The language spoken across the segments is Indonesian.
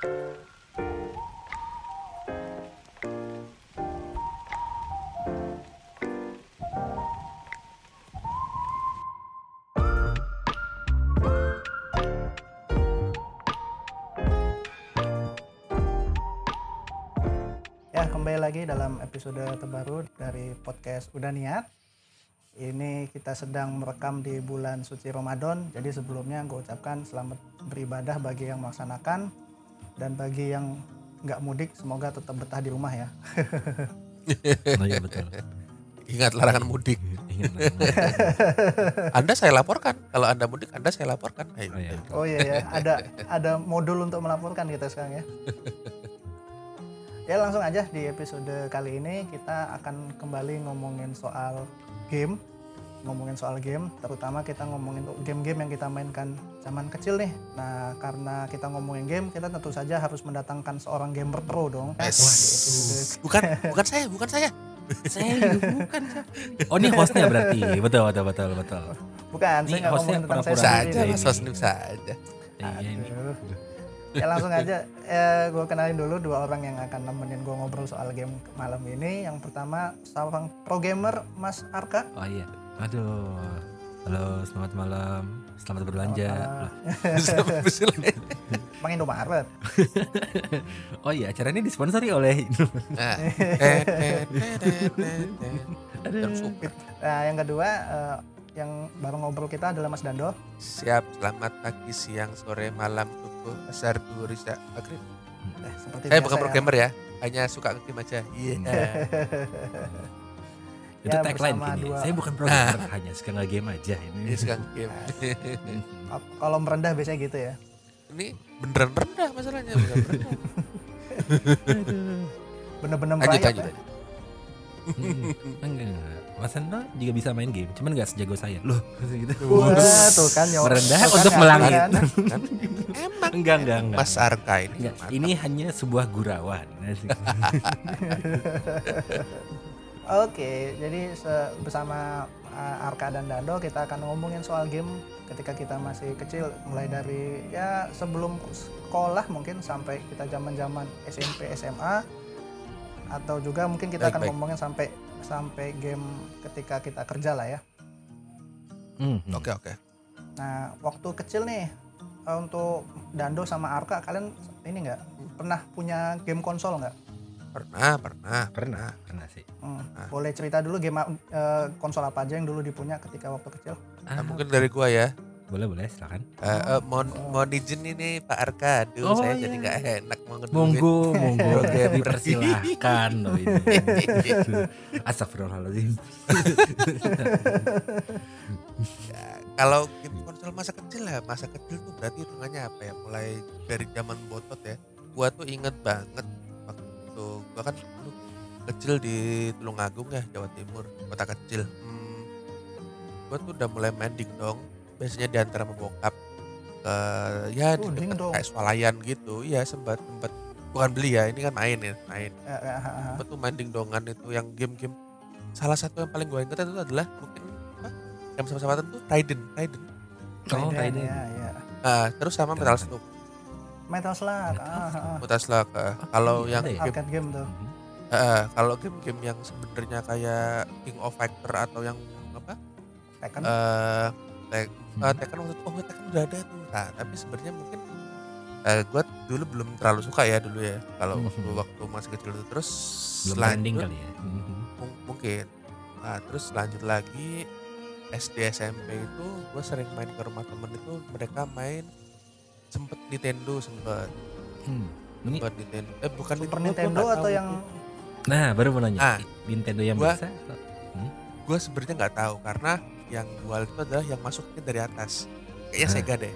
Ya, kembali lagi dalam episode terbaru dari podcast Udah Niat. Ini kita sedang merekam di bulan suci Ramadan. Jadi sebelumnya gue ucapkan selamat beribadah bagi yang melaksanakan dan bagi yang nggak mudik semoga tetap betah di rumah ya. Oh iya betul. Ingat larangan mudik. Ingat. Anda saya laporkan. Kalau Anda mudik, Anda saya laporkan. Ayo. Oh iya. Oh iya ya, ada ada modul untuk melaporkan kita sekarang ya. Ya langsung aja di episode kali ini kita akan kembali ngomongin soal game, ngomongin soal game, terutama kita ngomongin game-game yang kita mainkan zaman kecil nih. Nah karena kita ngomongin game, kita tentu saja harus mendatangkan seorang gamer pro dong. Yes. Wah, Bukan, bukan saya, bukan saya. Saya bukan. Oh ini hostnya berarti. Betul betul betul betul. bukan, Ini saya nggak hostnya ngomongin tentang saya. Saja. Mas Wasnim saja. Iya ini. Aduh. ya langsung aja eh, gue kenalin dulu dua orang yang akan nemenin gue ngobrol soal game malam ini yang pertama seorang pro gamer Mas Arka Oh iya. Aduh. Halo, selamat malam. Selamat berbelanja. Selamat bersilat. Bang Indomaret Oh iya, acara ini disponsori oleh Nah, nah yang kedua eh, yang baru ngobrol kita adalah Mas Dando Siap, selamat pagi, siang, sore, malam, subuh, asar, duhur, isya, maghrib. eh, seperti Saya biasa bukan ya. programmer ya, hanya suka ngegame aja. Iya. Itu Ya, tagline gini. dua- Saya bukan programmer, hanya suka nge-game aja Ini ini. suka ngegame. kalau merendah biasanya gitu ya Ini beneran rendah masalahnya, rendah. bener-bener merayap lanjut. lanjut. Hmm, Enggak, enggak. Mas Ando juga bisa main game, cuman nggak sejago saya. Loh, gitu. Wah, tuh kan nyor- Merendah tuh kan untuk ngerti melangit. kan. Kan? Emang Enggak, enggak, enggak. Mas Arka ini Enggak, ini hanya sebuah gurauan. Oke, jadi bersama uh, Arka dan Dando kita akan ngomongin soal game ketika kita masih kecil, mulai dari ya sebelum sekolah mungkin sampai kita zaman-zaman SMP, SMA, atau juga mungkin kita Baik, akan baik. ngomongin sampai sampai game ketika kita kerja lah ya. Hmm, hmm. Oke, oke. Nah, waktu kecil nih untuk Dando sama Arka, kalian ini nggak pernah punya game konsol nggak? Pernah, pernah, Pernah, pernah sih. Hmm, Boleh cerita dulu game uh, konsol apa aja yang dulu dipunya ketika waktu kecil? Nah, Ah, mungkin dari gua ya. boleh, boleh, silakan. Eh, eh, mohon mohon izin ini Pak Arka. Aduh, Oh, saya iya. jadi nggak enak mau ngeduin. Monggo, monggo, dipersilahkan loh ini. Astagfirullahaladzim. Ya, kalau game konsol masa kecil ya, masa kecil tuh berarti hitungannya apa ya? Mulai dari zaman botot ya. Gua tuh inget banget waktu gua kan dulu kecil di Tulungagung ya, Jawa Timur, kota kecil. Hmm, gua tuh udah mulai main dingdong, biasanya diantar sama bokap ke ya di Oh, dekat dingdong. kayak swalayan gitu. Iya, sempat sempat bukan beli ya, ini kan main ya, main. Eh, eh, eh, eh. Sempat tuh main dingdongan itu yang game-game salah satu yang paling gue inget itu adalah mungkin apa? Yang sama-sama tuh Raiden, Raiden. Oh, Raiden, Raiden. ya, ya. Nah, terus sama Metal. Slug. Metal Slug. Metal ah, ah, ah. Metal Slug. eh, kalau yang ya? game, Arcade game tuh. Eh, kalau game-game yang sebenarnya kayak King of Fighter atau yang apa? Tekken. Eh, tek, Hmm. eh, Tekken waktu itu, oh Tekken udah ada tuh. Nah, tapi sebenarnya mungkin eh, gue dulu belum terlalu suka ya dulu ya. Kalau Hmm. waktu waktu masih kecil itu terus Belum trending kali ya. Hmm. Mung- mungkin nah, terus lanjut lagi SD SMP itu gue sering main ke rumah temen itu mereka main sempet Nintendo sempet Hmm. Ini, sempet Nintendo eh bukan Super Nintendo nggak atau tahu yang nah baru mau nanya. Ah. Nintendo yang Gua- biasa? gue sebenarnya nggak tahu karena yang jual itu adalah yang masukin dari atas kayaknya Ah. Sega deh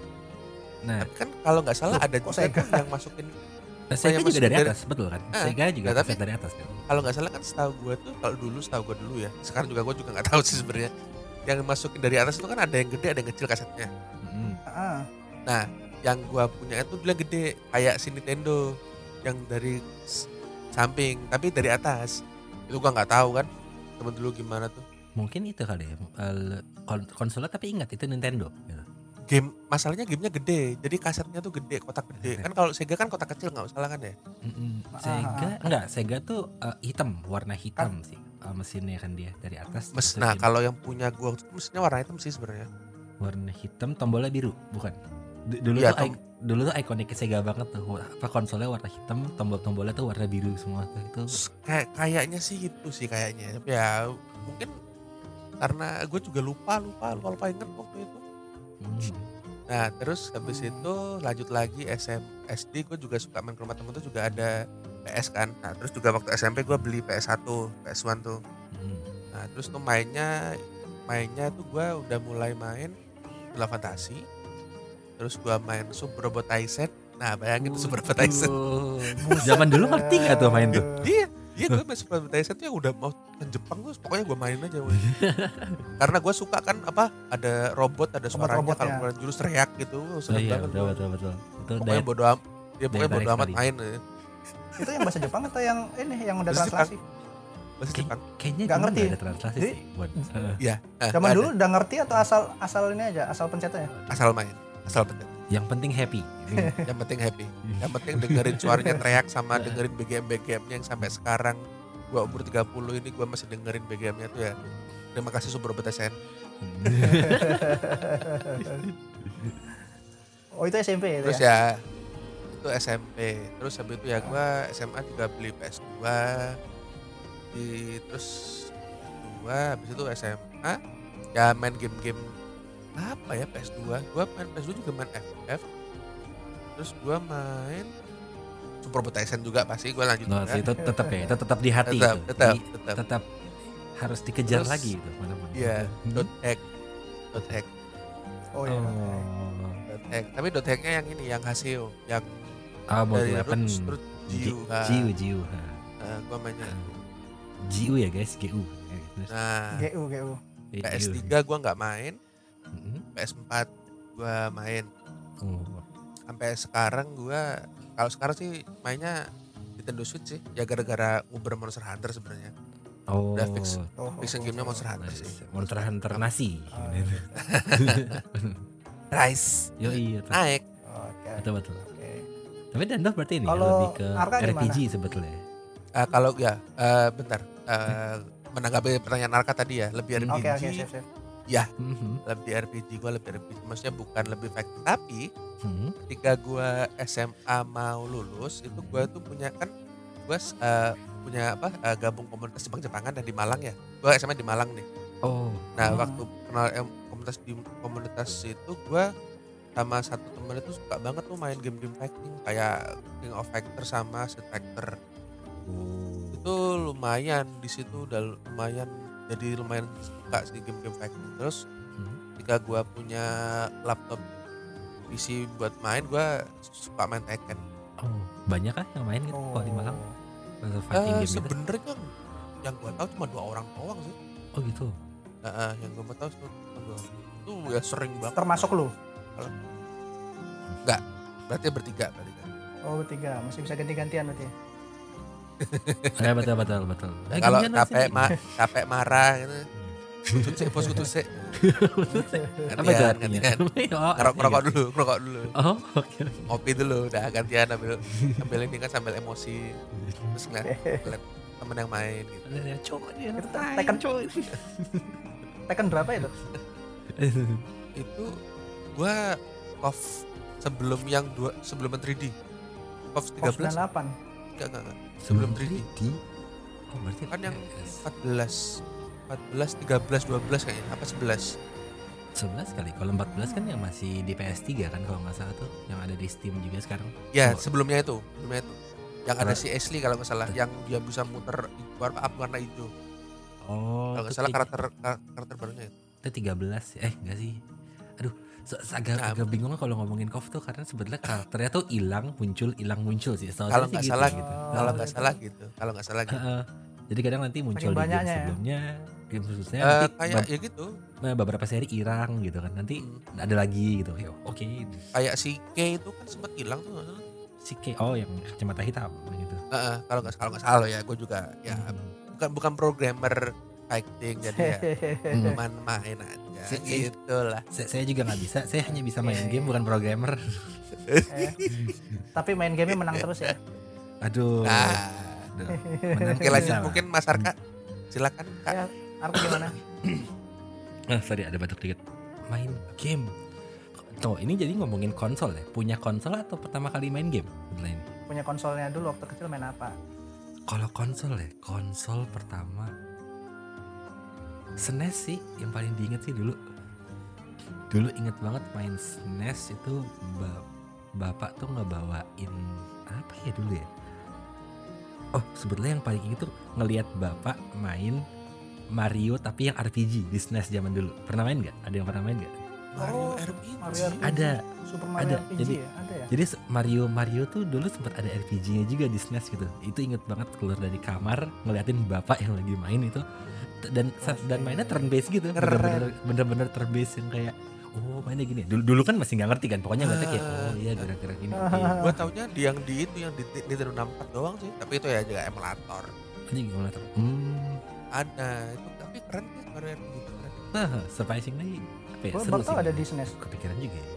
Nah, tapi kan kalau nggak salah Loh, ada juga Sega? yang masukin nah, Sega yang juga masuk dari dari- atas, betul kan? Ah, Sega juga nah, tapi- dari atas kan? kalau nggak salah kan setahu gue tuh kalau dulu setahu gue dulu ya sekarang juga gue juga nggak tahu sih sebenarnya yang masukin dari atas itu kan ada yang gede ada yang kecil kasetnya Hmm. ah, Nah, yang gua punya itu bilang gede kayak si Nintendo yang dari samping tapi dari atas. Itu gua nggak tahu kan. Temen dulu gimana tuh? Mungkin itu kali ya. kon- konsolnya tapi ingat itu Nintendo. gitu. game masalahnya gamenya gede jadi kasetnya tuh gede kotak gede kan kalau Sega kan kotak kecil nggak salah kan ya Mm-mm. Ah, Sega enggak Sega tuh eh, hitam warna hitam sih eh, mesinnya kan dia dari atas Mes, nah kalau yang punya gua mesinnya warna hitam sih sebenarnya warna hitam tombolnya biru bukan dulu Iya, tuh dulu tuh ikonik Sega banget tuh apa konsolnya warna hitam tombol-tombolnya tuh warna biru semua tuh itu kayak kayaknya sih itu sih kayaknya tapi ya mungkin karena gue juga lupa lupa lupa lupa inget waktu itu Hmm. nah terus habis itu lanjut lagi SM SD gue juga suka main ke rumah temen tuh juga ada PS kan nah terus juga waktu SMP gue beli PS1 PS1 tuh Hmm. Nah terus tuh mainnya mainnya tuh gue udah mulai main Bola Fantasi. Terus gue main Super Robot Tyson. Nah bayangin tuh Super Robot Tyson. Zaman dulu ngerti gak tuh main tuh? Iya, iya gue main Super Robot Tyson tuh yang udah mau ke Jepang tuh pokoknya gue main aja. woy. Karena gue suka kan apa ada robot ada suaranya Robot-robotnya. kalau keluaran jurus teriak gitu. Oh iya banget. betul gua. betul betul. Itu Pokoknya bodo amat. Ya pokoknya bodo amat sekali. main. ya. itu yang bahasa Jepang atau yang ini yang udah translasi Bahasa Kayak- Jepang. kayaknya Nggak ngerti. nggak ada translasi Jadi- sih. Buat. Iya. nah, zaman ada. dulu udah ngerti atau asal asal ini aja asal pencetnya asal main, asal betul. yang penting happy. Yang penting happy. Yang penting dengerin suaranya teriak sama dengerin BGM BGM-nya yang sampai sekarang gua umur 30 ini gua masih dengerin BGM-nya tuh ya. Terima kasih Super Robot SN. oh itu SMP itu Terus ya ya itu SMP. Terus habis itu ya gua SMA juga beli PS2. Di terus PS2 habis itu SMA ya main game-game apa ya PS2. Gua main PS2 juga main FF. Terus gua main Super Tyson juga pasti gua lanjut Nah, itu tetap ya, itu tetap di hati tetap, itu. tetap, Di- tetap. tetap harus dikejar Terus, lagi itu. mana-mana. Iya, Hmm. dot hack, dot hack, oh iya Oh. dot hack. Tapi dot hacknya yang ini, yang Haseo, yang Ah, dari mobile weapon. Roots, terus Jiu. Jiu, Jiu. Nah, gua mainnya. GU ya guys, GU. Ya, terus. Nah, GU GU Eh, PS3 gua nggak main, Mm-mm. PS4 gua main. Oh. Sampai sekarang gua kalau sekarang sih mainnya Nintendo Switch sih. Ya gara-gara Uber Monster Hunter sebenarnya. Oh. Udah fix. oh, Fixing gamenya Monster Hunter Nice. sih. Monster Hunter nasi. Ah. Rise Yo iya. naik. oke Betul betul. oke Tapi Dando berarti ini Kalau lebih ke Arka RPG sebetulnya. Ah, kalau ya eh, bentar. Eh, menanggapi pertanyaan Arka tadi ya, lebih RPG. oke oke siap siap Mhm. lebih RPG gue lebih RPG maksudnya bukan lebih fighting tapi Mhm. ketika gue SMA mau lulus itu gue tuh punya kan gue punya apa eh, gabung komunitas Jepang Jepangan dan di Malang ya gue SMA di Malang nih Oh. nah Hmm. waktu kenal em, komunitas di komunitas itu gue sama satu temen itu suka banget tuh main game-game fighting kayak King of Fighter sama Street Fighter Oh. itu lumayan di situ udah lumayan jadi lumayan suka sih game-game fighting terus Mhm. ketika gua punya laptop PC buat main gua suka main Tekken Oh, banyak kah yang main gitu oh kalau di Malang? Fighting Eh, game gitu? sebenarnya yang gua tahu cuma dua orang doang sih Oh gitu. Eh, eh, yang gua tahu cuma dua orang. itu ya sering banget termasuk lu berarti bertiga berarti kan oh bertiga masih bisa ganti-gantian berarti Ya betul betul betul. Eh, kalau capek ma capek marah gitu. Kutut sih bos kutut sih Apa itu gantian. Artinya? Oh, ngerok ngerokok dulu ngerokok dulu. Oh, oke. ngopi dulu udah gantian ambil ambil ini kan sambil emosi. Terus ngeliat, ngeliat temen yang main gitu. Ada cowok dia. Itu tai, Tekken. cowok. Tekken berapa itu? Itu gua off sebelum yang dua sebelum yang 3D off oh 13 enggak 98 enggak enggak Sebelum 3D. 3D. Oh, berarti Kan yang PS 14 14 13 12 kayaknya apa 11 11 kali. Kalau 14 kan yang masih di PS3 kan kalau nggak salah tuh, yang ada di Steam juga sekarang. ya Oh. sebelumnya itu sebelumnya itu yang ada Karena- si Ashley kalau nggak salah yang dia bisa muter warna apa warna hijau Oh, kalau nggak salah karakter karakter barunya itu itu 13 eh enggak sih. Aduh, se- agak, Nah, agak bingung kalau ngomongin KOF tuh karena sebetulnya karakternya tuh hilang muncul hilang muncul sih. Kalau nggak gitu, salah gitu. kalau Oh, nggak gitu. salah gitu kalau nggak salah gitu Heeh. Jadi kadang nanti muncul di game ya. sebelumnya, game khususnya Eh, nanti kayak ya gitu nah, beberapa seri hilang gitu kan. Nanti Hmm. ada lagi gitu. Ya, Oke, kayak si K itu kan sempat hilang tuh nggak si K oh yang kacamata hitam gitu. Heeh, kalau nggak kalau nggak salah ya gue juga ya Hmm. bukan bukan programmer fighting jadi ya cuman main aja Ya gitu lah. Saya, saya juga nggak bisa. Saya hanya bisa main game bukan programmer. Eh, tapi main game menang terus ya. Aduh. Nah, Aduh. Menang oke lanjut mungkin Mas Arka. Silakan Kak. Ya, Arko gimana? Ah, sorry ada batuk dikit. Main game. Tuh, ini jadi ngomongin konsol ya. Punya konsol atau pertama kali main game? Lain. Punya konsolnya dulu waktu kecil main apa? Kalau konsol ya, konsol pertama SNES sih yang paling diinget sih dulu. Dulu inget banget main SNES itu ba- bapak tuh ngebawain apa ya dulu ya? Oh sebetulnya yang paling inget tuh ngelihat bapak main Mario tapi yang RPG di SNES zaman dulu. Pernah main nggak? Ada yang pernah main nggak? Mario Oh, RPG. Mario RPG. Ada. Super Mario Ada, RPG jadi- ya? Ada ya? Jadi Mario Mario tuh dulu sempat ada RPG-nya juga di SNES gitu. Itu inget banget keluar dari kamar ngeliatin bapak yang lagi main itu dan sa- dan mainnya turn based gitu. Bener-bener bener-bener turn based yang kayak oh mainnya gini. Dulu dulu kan masih nggak ngerti kan. Pokoknya ngeliatnya kayak oh iya gerak-gerak gini. Iya. Gua taunya di yang di itu yang di Nintendo 64 doang sih. Tapi itu ya juga emulator. Ini gimana tuh? Hmm. Ada itu tapi keren sih Mario RPG itu keren. Nah, surprisingly apa ya? Gue Seru baru sih. tau ada di SNES. Kepikiran juga ya.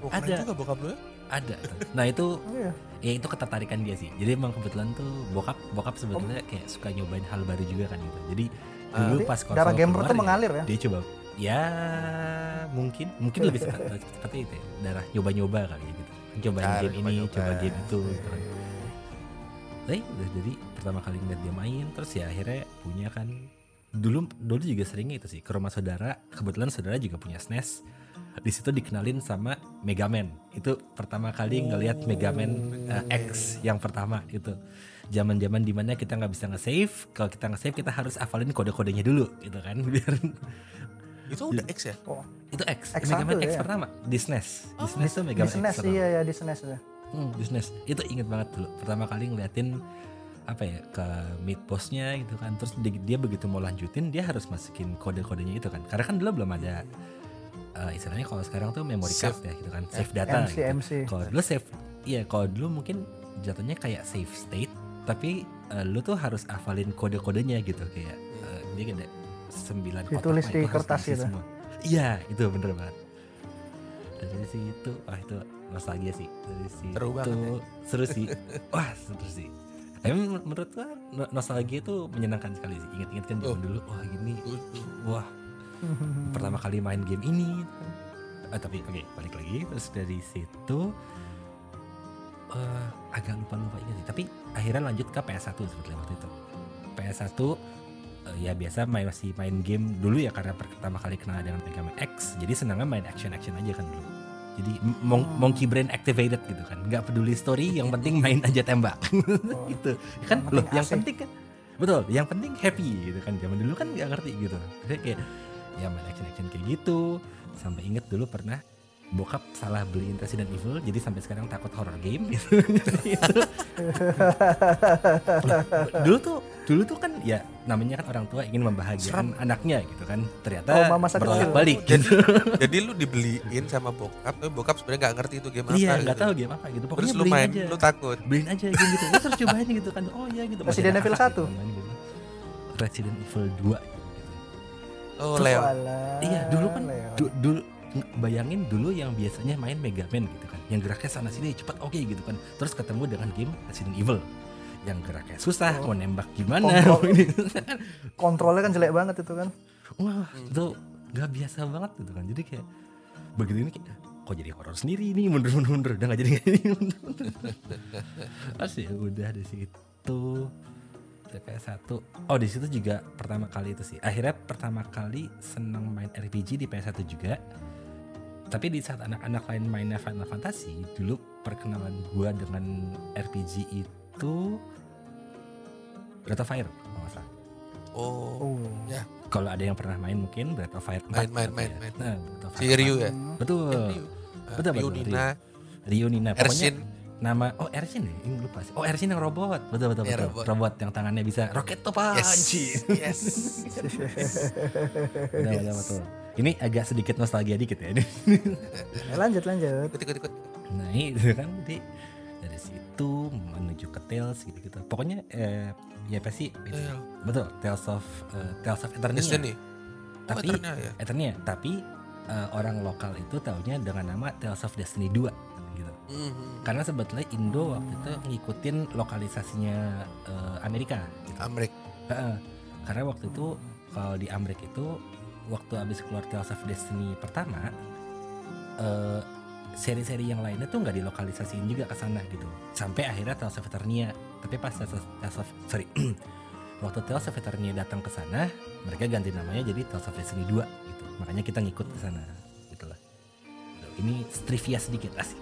Oh, Ada. juga bokap lu ya. Ada. Nah itu Oh iya. ya itu ketertarikan dia sih. Jadi emang kebetulan tuh bokap bokap Oh. sebetulnya kayak suka nyobain hal baru juga kan gitu. Jadi Ah. dulu pas konsol Darah gamer tuh mengalir ya. dia coba ya mungkin mungkin lebih seperti, seperti itu ya darah nyoba-nyoba kali ya gitu Darah game ini nyoba-nyoba. coba game itu gitu kan. Tapi jadi pertama kali ngeliat dia main terus ya akhirnya punya kan dulu dulu juga sering itu sih ke rumah saudara kebetulan saudara juga punya SNES di situ dikenalin sama Mega Man. Itu pertama kali ngelihat Mega Man uh, X yang pertama itu zaman-zaman di mana kita nggak bisa nge-save kalau kita nge-save kita harus hafalin kode-kodenya dulu gitu kan biar Itu udah X ya? Oh, itu X, X Mega Man satu X ya? pertama. Di SNES di SNES tuh Mega di Man X SNES pertama. iya ya di SNES ya. Hmm, di SNES itu inget banget dulu. Pertama kali ngeliatin apa ya ke mid bossnya gitu kan. Terus dia, dia begitu mau lanjutin dia harus masukin kode-kodenya itu kan. Karena kan dulu belum ada eh, istilahnya kalau sekarang tuh memory card Save. ya gitu kan save data MC gitu. MC. kalau dulu save iya kalau dulu mungkin jatuhnya kayak save state tapi eh, lu tuh harus hafalin kode-kodenya gitu kayak eh, dia ada sembilan kotak Ditulis di itu kertas gitu. semua. iya itu bener banget dari situ wah itu nostalgia sih dari situ Seru banget ya. seru sih wah seru sih Emang men- menurut gua no- nostalgia itu menyenangkan sekali sih ingat-ingat kan zaman Oh. dulu wah gini wah pertama kali main game ini. Ah, tapi oke balik lagi. Terus dari situ eh agak lupa lupa ingat sih. Tapi akhirnya lanjut ke PS1 sebetulnya waktu itu. PS1 eh, ya biasa main masih main game dulu ya karena pertama kali kenal dengan Mega Man X. Jadi senangnya main action action aja kan dulu. Jadi mon- Hmm. monkey brain activated gitu kan. Nggak peduli story yang penting main aja tembak. Oh. gitu. Kan? Yang loh penting yang penting kan? Betul yang penting happy gitu kan. Zaman dulu kan nggak ngerti gitu. Jadi kayak ya main action action kayak gitu sampai inget dulu pernah bokap salah beliin Resident Evil jadi sampai sekarang takut horror game gitu itu dulu tuh dulu tuh kan ya namanya kan orang tua ingin membahagiakan anaknya gitu kan ternyata Oh, berolak balik Jadi gitu jadi lu dibeliin sama bokap, tapi bokap sebenarnya nggak ngerti itu game apa. iya gitu. nggak tahu game apa gitu Terus pokoknya lu beliin main, aja lu takut. beliin aja game gitu terus cobain gitu kan oh iya gitu Masih Resident Evil 1? gitu main gitu. Resident Evil 2 gitu. Oh, Leo. Iya dulu kan du- dulu bayangin dulu yang biasanya main Mega Man gitu kan yang geraknya sana sini cepat oke gitu kan terus ketemu dengan game Resident Evil yang geraknya susah Oh. mau nembak gimana Kontrol. ini kontrolnya kan jelek banget itu kan. wah Hmm. itu nggak biasa banget gitu kan jadi kayak begitu ini kayak kok jadi horor sendiri nih mundur mundur mundur udah nggak jadi kayak ini mundur mundur udah di situ PS1 oh di situ juga pertama kali itu sih akhirnya pertama kali seneng main RPG di PS1 juga tapi di saat anak-anak lain mainnya Final Fantasy dulu perkenalan gua dengan RPG itu Breath of Fire kalau nggak salah Oh, Oh. Ya. kalau ada yang pernah main mungkin Breath of Fire 4 Main, main, atau main, ya. main. Nah, Breath of si Fire Ryu 4. ya. Betul. Ryu. Betul, Ryu betul, Nina, Ryu Nina. Pokoknya Ersin. Nama oh Ersin ya? Ini lupa sih. Oh Ersin yang robot. Betul betul Iya, betul. robot. Robot. yang tangannya bisa roket tuh Yes. Yes. Betul, betul, betul. Ini agak sedikit nostalgia dikit ya ini. Eh, lanjut lanjut. Ikut, ikut, ikut. Nah itu kan jadi dari situ menuju ke Tales gitu-gitu. Pokoknya eh, ya pasti itu. Tales. betul Tales of eh, Tales of Eternia. Destiny. Oh, Tapi Eternia ya. Eternia, tapi eh, orang lokal itu taunya dengan nama Tales of Destiny 2 Mhm. Karena sebetulnya Indo waktu itu ngikutin lokalisasinya eh, Amerika gitu. Amrik. Heeh. Karena waktu itu kalau di Amerika itu waktu habis keluar Tales of Destiny pertama eh, seri-seri yang lainnya tuh nggak dilokalisasiin juga ke sana gitu. Sampai akhirnya Tales of Eternia. Tapi pas Tales of, Tales of sorry waktu Tales of Eternia datang ke sana, mereka ganti namanya jadi Tales of Destiny 2 gitu. Makanya kita ngikut ke sana Ini trivia sedikit asik.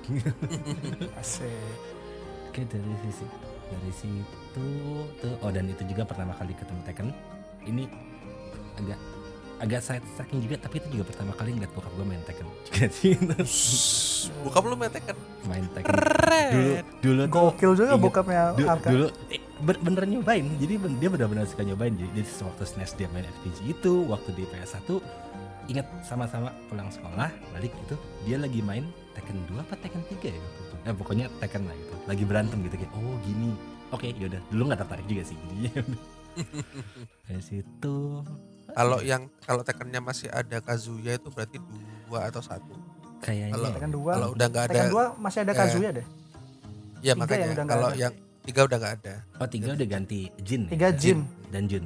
Asik. Oke dari sisi dari situ tuh oh dan itu juga pertama kali ketemu Tekken ini agak agak side tracking juga tapi itu juga pertama kali ngeliat bokap gue main Tekken juga sih Buka belum ya Tekken? main Tekken dulu dulu tuh Gokil juga inget- bokapnya du- Arka. dulu eh, bener nyobain jadi dia benar-benar suka nyobain jadi, jadi waktu SNES dia main RPG itu waktu di PS1 ingat sama-sama pulang sekolah balik gitu dia lagi main Tekken 2 apa Tekken 3 ya waktu itu. eh, pokoknya Tekken lah gitu lagi berantem gitu kayak oh gini oke yaudah dulu nggak tertarik juga sih jadi dari situ Kalau yang kalau Tekkennya masih ada Kazuya itu berarti dua atau satu. kayaknya Kalau- Tekken 2. Kalau udah nggak ada, Tekken 2 masih ada eh, Kazuya deh. ya makanya yang kalau ada. yang tiga udah nggak ada. oh tiga udah ganti Jin ya? Tiga Jin. dan Jun.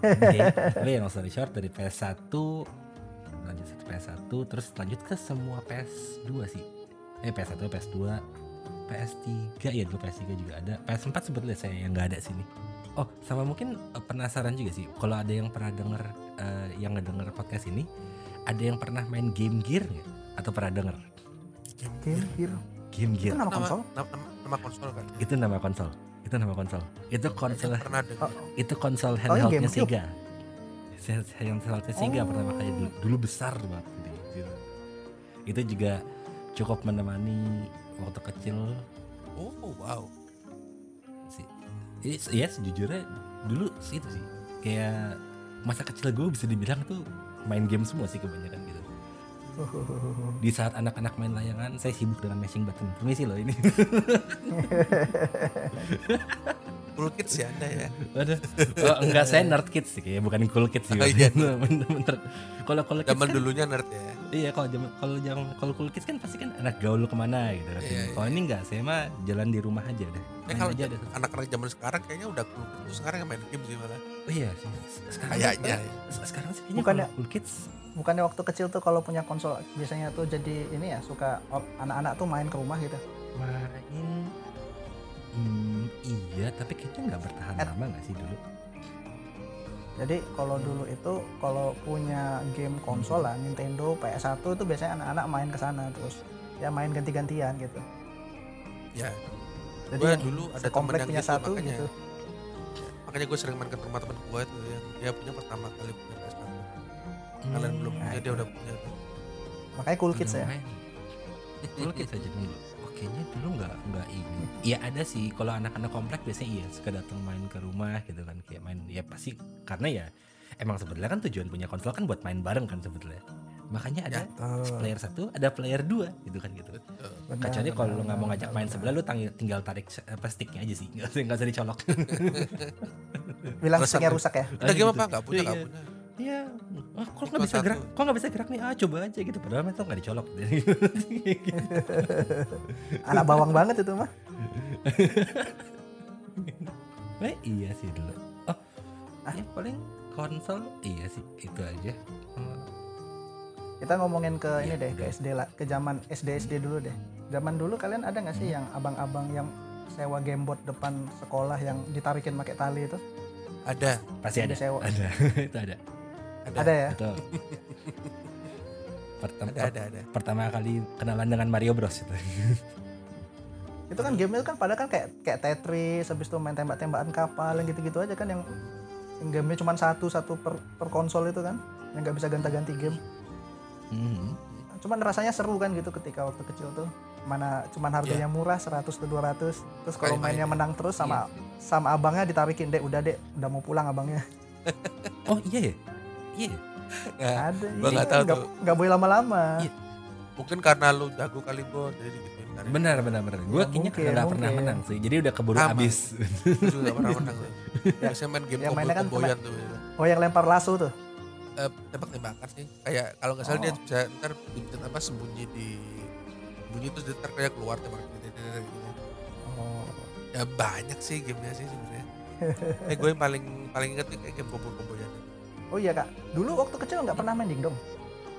Oke, tapi yang story short dari PS1 lanjut ke PS1 terus lanjut ke semua PS2 sih. Eh PS1, PS2, PS3 ya dulu PS3 juga ada. PS4 sebetulnya saya yang nggak ada sini. Oh, sama mungkin eh, penasaran juga sih. Kalau ada yang pernah denger eh, yang ngedenger podcast ini, ada yang pernah main Game Gear nggak? Atau pernah denger Game Gear. Game Itu Gear? nama Nama, konsol? nama, nama, nama konsol kan? Itu nama konsol. Itu nama konsol. Itu konsol. Oh, itu konsol yang handheldnya GameCube? Sega. Se- Handheldnya Sega Oh. pertama kali dulu, dulu besar banget gitu. Itu juga cukup menemani waktu kecil Oh wow. sih. Iya, ya sejujurnya dulu sih itu sih kayak masa kecil gue bisa dibilang tuh main game semua sih kebanyakan. Di saat anak-anak main layangan, saya sibuk dengan mashing button. Permisi loh ini. Cool kids ya anda ya. Aduh. Oh, enggak saya nerd kids sih kayak bukan cool kids sih. Oh, iya. Bener-bener. Kalau kids Zaman kan- dulunya nerd ya. Iya kalau zaman kalau zaman kalau cool kids kan pasti kan anak gaul ke mana gitu. Iya, iya. Kalau ini enggak, saya mah jalan di rumah aja deh. Eh Main kalau aja anak-anak zaman sekarang kayaknya udah cool kids sekarang yang main game sih malah. Oh iya sih. Sekarang Kayaknya. se- sekarang sih kayaknya Bukannya- kalau cool kids Bukannya waktu kecil tuh kalau punya konsol biasanya tuh jadi ini ya suka anak-anak tuh main ke rumah gitu. main hmm, iya tapi kayaknya nggak bertahan Et- lama nggak sih dulu. Jadi kalau dulu itu kalau punya game konsol lah Nintendo PS1 itu biasanya anak-anak main ke sana terus ya main ganti-gantian gitu. Ya. Jadi Gue yang dulu ada temen yang punya gitu satu makanya. gitu. Makanya gue sering main ke rumah temen gue tuh yang dia punya pertama kali punya PS1. Hmm, Kalian belum nah punya dia itu. udah punya tuh. Makanya cool kids ya. main. Cool kids aja dulu. Kayaknya dulu nggak nggak ini. Iya ada sih kalau anak-anak komplek biasanya iya suka datang main ke rumah gitu kan kayak main ya pasti karena ya emang sebetulnya kan tujuan punya konsol kan buat main bareng kan sebetulnya. Makanya ada Betul. player satu, ada player dua gitu kan gitu. Benar, Kecuali kalau lu nggak mau benar, ngajak main benar. sebelah lu tang- tinggal tarik apa sticknya aja sih, nggak usah nggak usah dicolok. Bilang Rusak sticknya rusak ya. Udah game gitu. apa? Gak punya, gak Iya. punya. Iya, ah, kok nggak bisa satu. gerak? Kok nggak bisa gerak nih? Ah coba aja gitu. Padahal itu nggak dicolok. Anak bawang banget itu mah. eh, iya sih dulu. Oh, ah, ya paling konsol iya sih itu aja. Hmm, Kita ngomongin ke Iya, ini deh, ke. SD lah, ke zaman SD SD dulu deh. Zaman dulu kalian ada nggak Hmm. sih yang abang-abang yang sewa gamebot depan sekolah yang ditarikin pakai tali itu? Ada, Pasti ada. Ada sewa. Ada. itu ada. Ada, Ada ya? Betul. Pertama, ada, ada, ada. pertama kali kenalan dengan Mario Bros itu. Itu kan game itu kan pada kan kayak kayak Tetris, habis itu main tembak-tembakan kapal yang gitu-gitu aja kan yang, yang gamenya cuma satu satu per, per konsol itu kan, yang nggak bisa ganti-ganti game. Hmm. Cuman rasanya seru kan gitu ketika waktu kecil tuh. Mana cuman harganya murah 100 atau 200. Terus kalau mainnya ya. menang terus sama sama abangnya ditarikin, "Dek, udah, Dek, udah mau pulang abangnya." Oh iya ya? Iya ya? Nah, Ada. gua iya, nggak tahu nggak tuh. nggak boleh lama-lama. Iya. mungkin karena lu jago kali bro, jadi digituin kan. Benar benar benar. Gue Ya, kayaknya mungkin, nggak pernah mungkin. menang sih. Jadi udah keburu Sama. habis. Gue juga gak pernah menang tuh. Ya, Biasanya main game yang mainnya kan combo-comboyan tuh. ya. Oh, yang lempar lasso tuh. eh, tembak-tembakan sih kayak kalau nggak salah dia Oh. bisa ntar dibikin apa sembunyi di sembunyi terus dia ntar kayak keluar tembak gitu. Oh. ya banyak sih gamenya sih sebenarnya eh gue yang paling paling inget kayak game ya Oh iya kak, dulu waktu kecil nggak pernah main dingdong.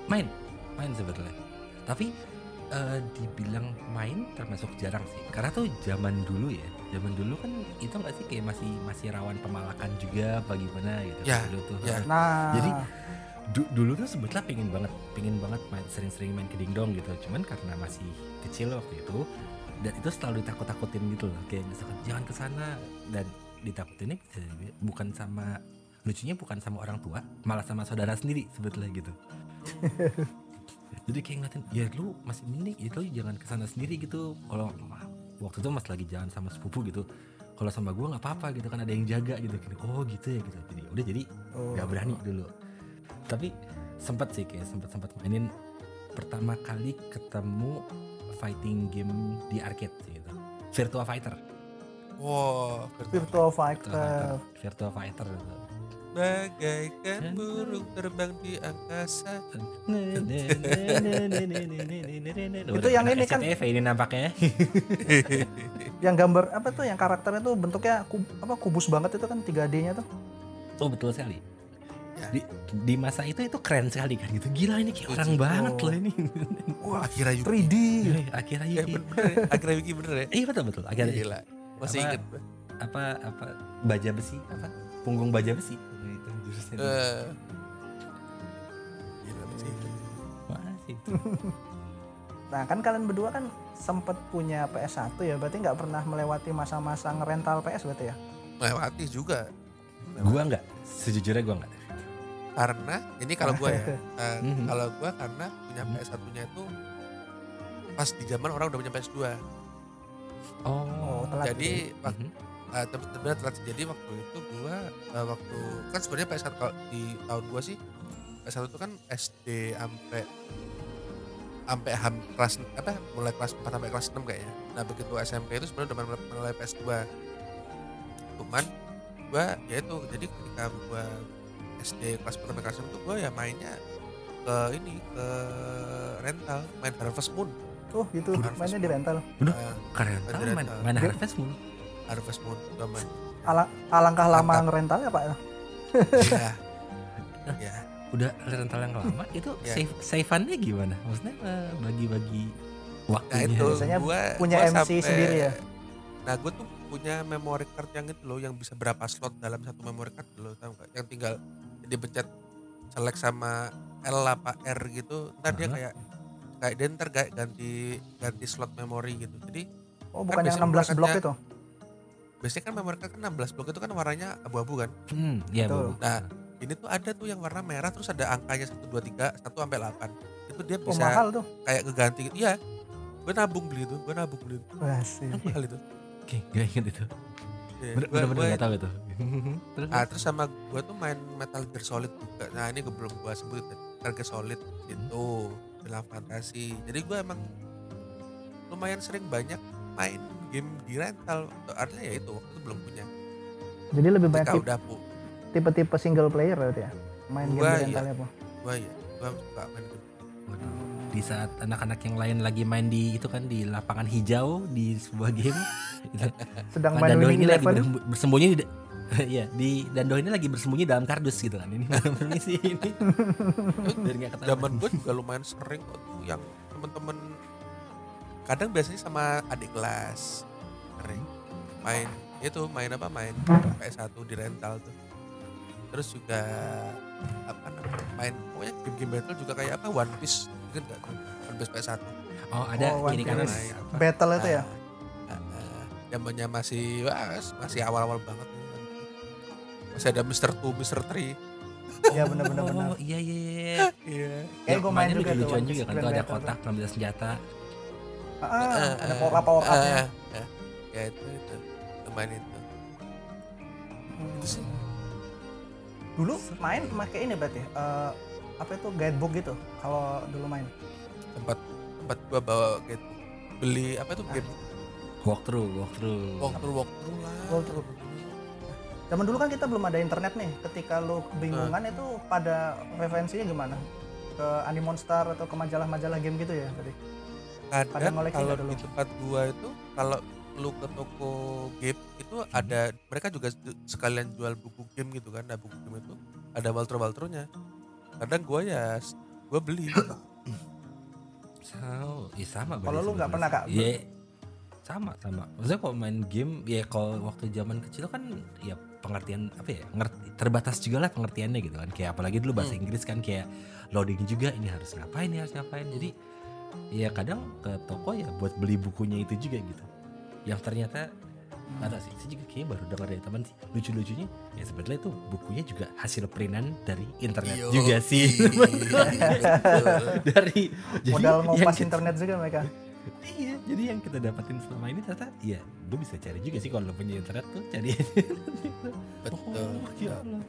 main. Main sebetulnya. Tapi eh, dibilang main termasuk jarang sih. Karena tuh zaman dulu ya. Zaman dulu kan itu nggak sih kayak masih masih rawan pemalakan juga bagaimana gitu. Ya, dulu tuh. ya. Nah, Jadi, Du- dulu tuh sebetulnya pengen banget pengen banget main sering-sering main ke dingdong gitu. Cuman karena masih kecil waktu itu dan itu selalu ditakut-takutin gitu loh. Kayak misalkan jangan ke sana. Dan ditakutinnya bukan sama lucunya bukan sama orang tua malah sama saudara sendiri sebetulnya gitu. Jadi kayak ngeliatin ya lu masih mending ya lu jangan ke sana sendiri gitu. Kalau waktu itu mas lagi jalan sama sepupu gitu kalau sama gua nggak apa-apa gitu kan ada yang jaga gitu. Oh gitu ya gitu. Jadi udah jadi oh, nggak berani dulu. Tapi sempat sih kayak sempat sempat mainin pertama kali ketemu fighting game di arcade sih gitu. Virtua Fighter. Wow Virtual Virtua Fighter. Fighter. Virtua Fighter gitu. Bagaikan burung terbang di angkasa. Itu yang ini kan- ini nampaknya. Yang gambar apa tuh? Yang karakternya tuh bentuknya kub, apa kubus banget itu kan 3D-nya tuh. oh betul sekali. Ya. di, di masa itu itu keren sekali kan. Gitu gila ini kayak orang Setuju. banget loh ini. Wah akhirnya Yuki. 3D. akhirnya eh, Yuki. ya? akhirnya Yuki bener ya? Iya betul betul. Akhirnya gila. Masih Apa- inget. apa apa baja besi? Apa? Punggung baja besi itu Eh, Nah kan kalian berdua kan sempet punya PS1 ya, berarti nggak pernah melewati masa-masa ngerental PS berarti ya? melewati juga. Gua nggak. Sejujurnya gua nggak. Karena ini kalau gue ya Mhm. kalau gue karena punya Mhm. PS1 nya itu pas di zaman orang udah punya PS2 oh, Oh, telat jadi gitu Mhm. Uh, tapi sebenarnya telat jadi waktu itu gua uh, waktu kan sebenarnya PS1 kalau di tahun gua sih PS1 itu kan SD sampai sampai ham kelas apa mulai kelas 4 sampai kelas 6 kayaknya. Nah, begitu SMP itu sebenarnya udah mulai, mulai PS2. Cuman gua ya itu jadi ketika gua SD kelas 4 sampai kelas 6 itu gua ya mainnya ke ini ke rental main Harvest Moon. Oh gitu, Harvest mainnya di Moon. rental. Udah. Uh, tau main rental. main Dia- Harvest Moon Harvest Moon gua main. Alang, alangkah lama ngerentalnya pak. ya. ya. udah rental yang lama itu Ya. save saveannya gimana maksudnya eh, bagi-bagi Nah waktunya itu Biasanya gua, punya gua MC sampai- sendiri ya? Nah gue tuh punya memory card yang itu loh yang bisa berapa slot dalam satu memory card loh tau gak? Yang tinggal dipencet select sama L apa R gitu ntar dia kayak kayak dia ntar kayak ganti ganti slot memori gitu jadi Oh bukan yang biasanya 16 blok itu. Biasanya kan memory card kan 16 blok itu kan warnanya abu-abu kan hmm ya Betul. Bu. Nah, ini tuh ada tuh yang warna merah terus ada angkanya 1, 2, 3, 1 sampai 8 itu dia Oh bisa mahal tuh. kayak ngeganti gitu iya gue nabung beli itu gue nabung beli itu sih. mahal itu oke gak inget itu Iya, bener gua- bener gua- gak tahu itu terus Ah, terus sama gue tuh main Metal Gear Solid juga. Nah ini gue belum gue sebut Metal Gear Solid itu film fantasi. Jadi gue emang lumayan sering banyak main game di rental. Artinya ya itu waktu itu belum punya. Jadi lebih banyak Ketika tipe, udah pu, tipe-tipe single player berarti ya? Main game Gua di iya. rentalnya apa? gue ya gue suka main game. Waduh. di saat anak-anak yang lain lagi main di itu kan di lapangan hijau di sebuah game itu Sedang main Dando ini lagi bersembunyi di Iya, di Dando ini lagi bersembunyi dalam kardus gitu kan. Ini permisi ini. Biar nggak ketahuan. Zaman gue juga lumayan sering kok tuh yang temen-temen kadang biasanya sama adik kelas sering main itu main apa main PS1 di rental tuh terus juga apa namanya main pokoknya game-game battle juga kayak apa One Piece kan gak tuh One Piece PS1 Oh, ada Oh, kan ada apa? Battle itu ya? Ah, ah, ah. zamannya masih wah, masih awal-awal banget masih ada Mr. 2, Mr. 3 Iya benar-benar benar. Oh, iya iya iya. iya Kayak gue main mainnya juga tuh. juga kan tuh ada kotak pengambil senjata. Ah, ah, Eh, ada eh, power up power upnya. eh, eh. ya itu itu main itu itu sih Dulu main pakai ini berarti eh, apa itu guidebook gitu kalau dulu main. tempat tempat gua bawa gitu beli apa itu game Walkthrough, walkthrough. walkthrough walkthrough lah Walkthrough. Zaman dulu kan kita belum ada internet nih. Ketika lu kebingungan itu pada referensinya gimana? Ke Animonstar atau ke majalah-majalah game gitu ya tadi? Kadang kalau di tempat gua itu kalau lu ke toko game itu ada mereka juga ju- sekalian jual buku game gitu kan. Nah buku game itu ada waltro waltronya kadang gua ya gua beli So, ya sama Kalau lu nggak pernah, Kak? Iya, sama sama. Maksudnya kalau main game ya kalau waktu zaman kecil kan ya pengertian apa ya ngerti terbatas juga lah pengertiannya gitu kan. Kayak apalagi dulu bahasa Hmm. Inggris kan kayak loading juga ini harus ngapain ini harus ngapain. Jadi ya kadang ke toko ya buat beli bukunya itu juga gitu yang ternyata nggak tahu sih saya juga kayak baru dengar dari teman sih lucu-lucunya ya sebetulnya itu bukunya juga hasil printan dari internet Yo, juga sih betul. dari Modal ngompas kita- internet juga mereka. Iya, jadi yang kita dapatin selama ini ternyata ya lu bisa cari juga sih kalau lu punya internet tuh cari. betul oh, ya Allah.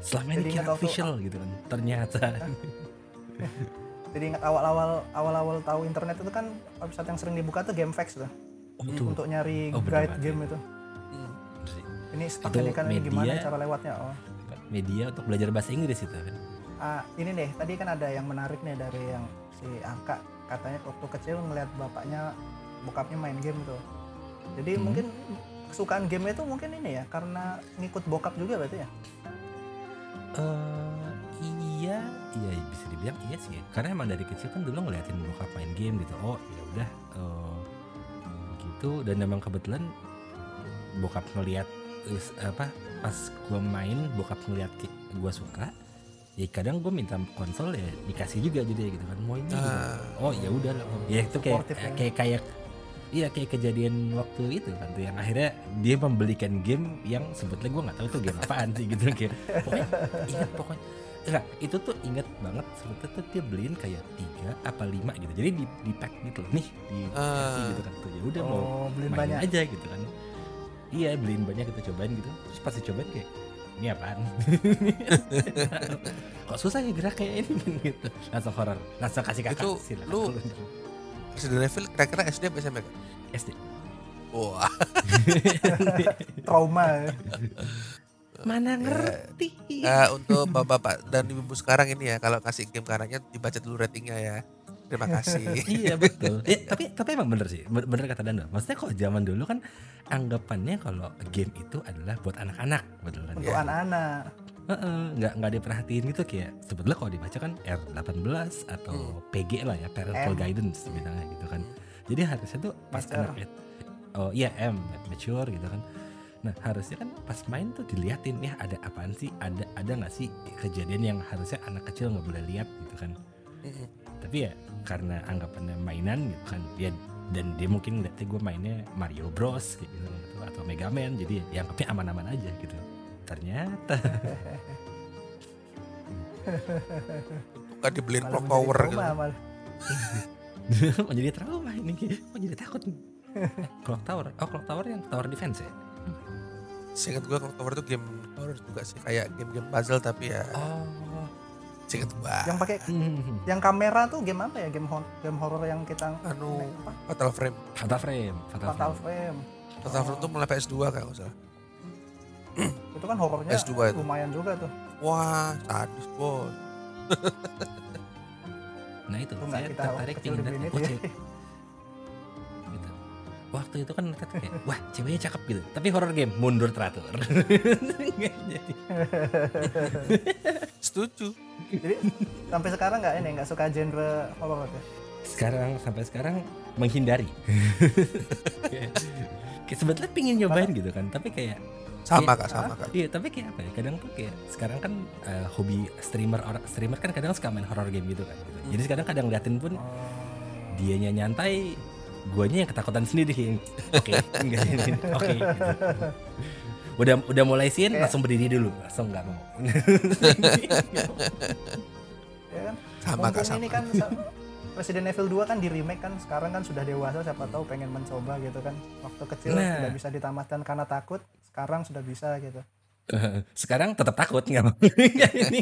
Selama ini Jadi kira official gitu kan. Ternyata. Jadi ingat awal-awal awal-awal tahu internet itu kan website yang sering dibuka tuh GameFAQs tuh Oh, itu untuk nyari Oh, bener guide game itu. Hmm. Ini stuck Itu ini kan ini gimana media. cara lewatnya? Oh. media untuk belajar bahasa Inggris itu kan. Ah, ini deh, tadi kan ada yang menarik nih dari yang si Angka katanya waktu kecil ngeliat bapaknya bokapnya main game tuh. Jadi Hmm. mungkin kesukaan game itu mungkin ini ya karena ngikut bokap juga berarti ya. Eh iya, iya bisa dibilang iya sih. Karena emang dari kecil kan dulu ngeliatin bokap main game gitu. Oh, ya udah eh, gitu dan emang kebetulan bokap ngeliat is- apa pas gua main bokap ngeliat gua suka ya kadang gue minta konsol ya dikasih juga jadi gitu kan mau ini gitu. Ah. oh ya udah ya itu kayak ya. kayak kayak iya kayak kejadian waktu itu kan tuh yang akhirnya dia membelikan game yang sebetulnya gue nggak tahu tuh game apaan sih gitu kayak pokoknya ingat pokoknya enggak itu tuh inget banget sebetulnya tuh dia beliin kayak tiga apa lima gitu. Jadi di di pack gitu loh. Nih di Ah. gitu kan tuh. Ya udah mau Oh, beliin main banyak. aja gitu kan. Iya beliin banyak kita cobain gitu. Terus pas dicobain kayak ini apaan? Kok susah ya gerak kayak ini? Gitu. Langsung horor. Langsung kasih kakak. Itu silakan. lu- Resident Evil kira-kira SD apa SMP? SD Wah, Trauma. Ya. mana ngerti? Eh, untuk bapak-bapak dan ibu-ibu sekarang ini ya kalau kasih game karangnya dibaca dulu ratingnya ya. Terima kasih. iya betul. Eh, tapi tapi emang bener sih. Bener, kata Dando maksudnya kok zaman dulu kan anggapannya kalau game itu adalah buat anak-anak betul kan? Untuk anak-anak. Heeh, nggak nggak diperhatiin gitu kayak sebetulnya kalau dibaca kan R18 atau PG lah ya parental M. guidance bilangnya gitu kan. Jadi harusnya tuh pas anak oh iya M mature gitu kan nah harusnya kan pas main tuh diliatin ya ada apaan sih? Ada ada nggak sih kejadian yang harusnya anak kecil nggak boleh lihat? Gitu kan. Tapi ya karena anggapannya mainan gitu kan dia dan dia mungkin ngeliatnya gue mainnya Mario Bros gitu, gitu, atau Mega Man jadi ya anggapnya aman-aman aja gitu. Ternyata. Bukan dibeliin clock menjadi tower gitu. trauma, malah. kok jadi trauma ini kok jadi takut? Nih clock tower. Oh clock tower yang tower defense ya Seingat gua clock tower itu game horror juga sih kayak game-game puzzle tapi ya oh seingat gua. Yang pakai hmm. yang kamera tuh game apa ya? Game hor- game horror yang kita Anu apa? Fatal Frame. fatal frame fatal, Fatal frame Frame. Fatal Frame itu mulai PS2 kan nggak salah. Itu kan horornya PS2 itu. lumayan juga tuh. Wah, sadis bos. nah itu nggak saya kita tertarik dibeliin lihat waktu itu kan kayak wah ceweknya cakep gitu tapi horror game mundur teratur Nggak jadi Setuju. Jadi sampai sekarang nggak ini nggak suka genre horor ya? sekarang sampai sekarang menghindari kayak, kayak sebetulnya pingin nyobain gitu kan tapi kayak Sama Iya. kak, sama kak. iya tapi kayak apa ya kadang tuh kayak sekarang kan eh, hobi streamer orang streamer kan kadang suka main horror game gitu kan gitu. jadi sekarang kadang liatin pun Oh. dianya nyantai guanya yang ketakutan sendiri oke enggak ini oke gitu. udah udah mulai sin langsung berdiri dulu langsung nggak mau Ya kan? Sama kak, Mumpung sama. ini kan Resident Evil 2 kan di remake kan sekarang kan sudah dewasa siapa tahu pengen mencoba gitu kan. Waktu kecil Nah. tidak bisa ditamatkan karena takut, sekarang sudah bisa gitu. sekarang tetap takut nggak mau ini.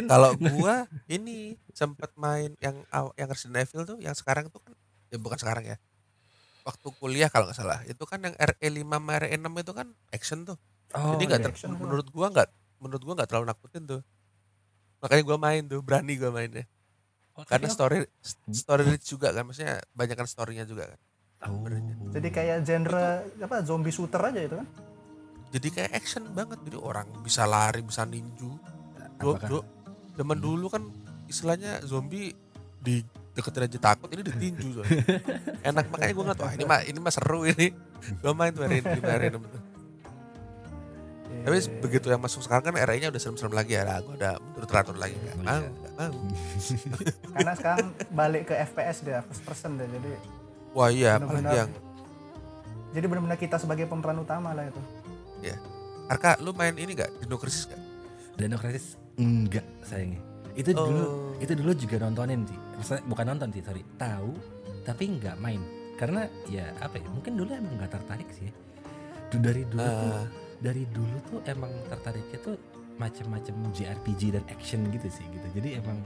Kalau gua ini sempat main yang yang Resident Evil tuh yang sekarang tuh kan ya bukan sekarang ya. waktu kuliah kalau nggak salah itu kan yang RE5 sama RE6 itu kan action tuh Oh, jadi nggak iya. ter- action tuh. menurut gua nggak menurut gua nggak terlalu nakutin tuh makanya gua main tuh berani gua mainnya Oh, karena story story rich juga kan maksudnya banyak kan storynya juga kan Oh. Jadi kayak genre apa zombie shooter aja itu kan? Jadi kayak action banget jadi orang bisa lari bisa ninju do, do, zaman dulu kan istilahnya zombie di deketin aja takut ini ditinju soalnya. enak makanya gue nggak tahu ah, ini mah ini mah seru ini gue main tuh hari ini hari ini tapi Iya. begitu yang masuk sekarang kan era-nya udah serem-serem lagi ya gue udah menurut teratur lagi nggak mau iya. nggak mau Karena sekarang balik ke FPS dia, first person deh. Jadi wah iya apalagi Benar-benar. yang jadi benar-benar kita sebagai pemeran utama lah itu. Arka lu main ini gak Dino Crisis gak? Dino Crisis enggak sayangnya. Itu dulu Oh. itu dulu juga nontonin sih. Maksudnya bukan nonton sih, sorry. Tahu tapi nggak main. Karena ya apa ya? Mungkin dulu emang nggak tertarik sih. ya. Dari dulu tuh Ah, dari dulu tuh emang tertariknya tuh macam-macam JRPG dan action gitu sih gitu. Jadi emang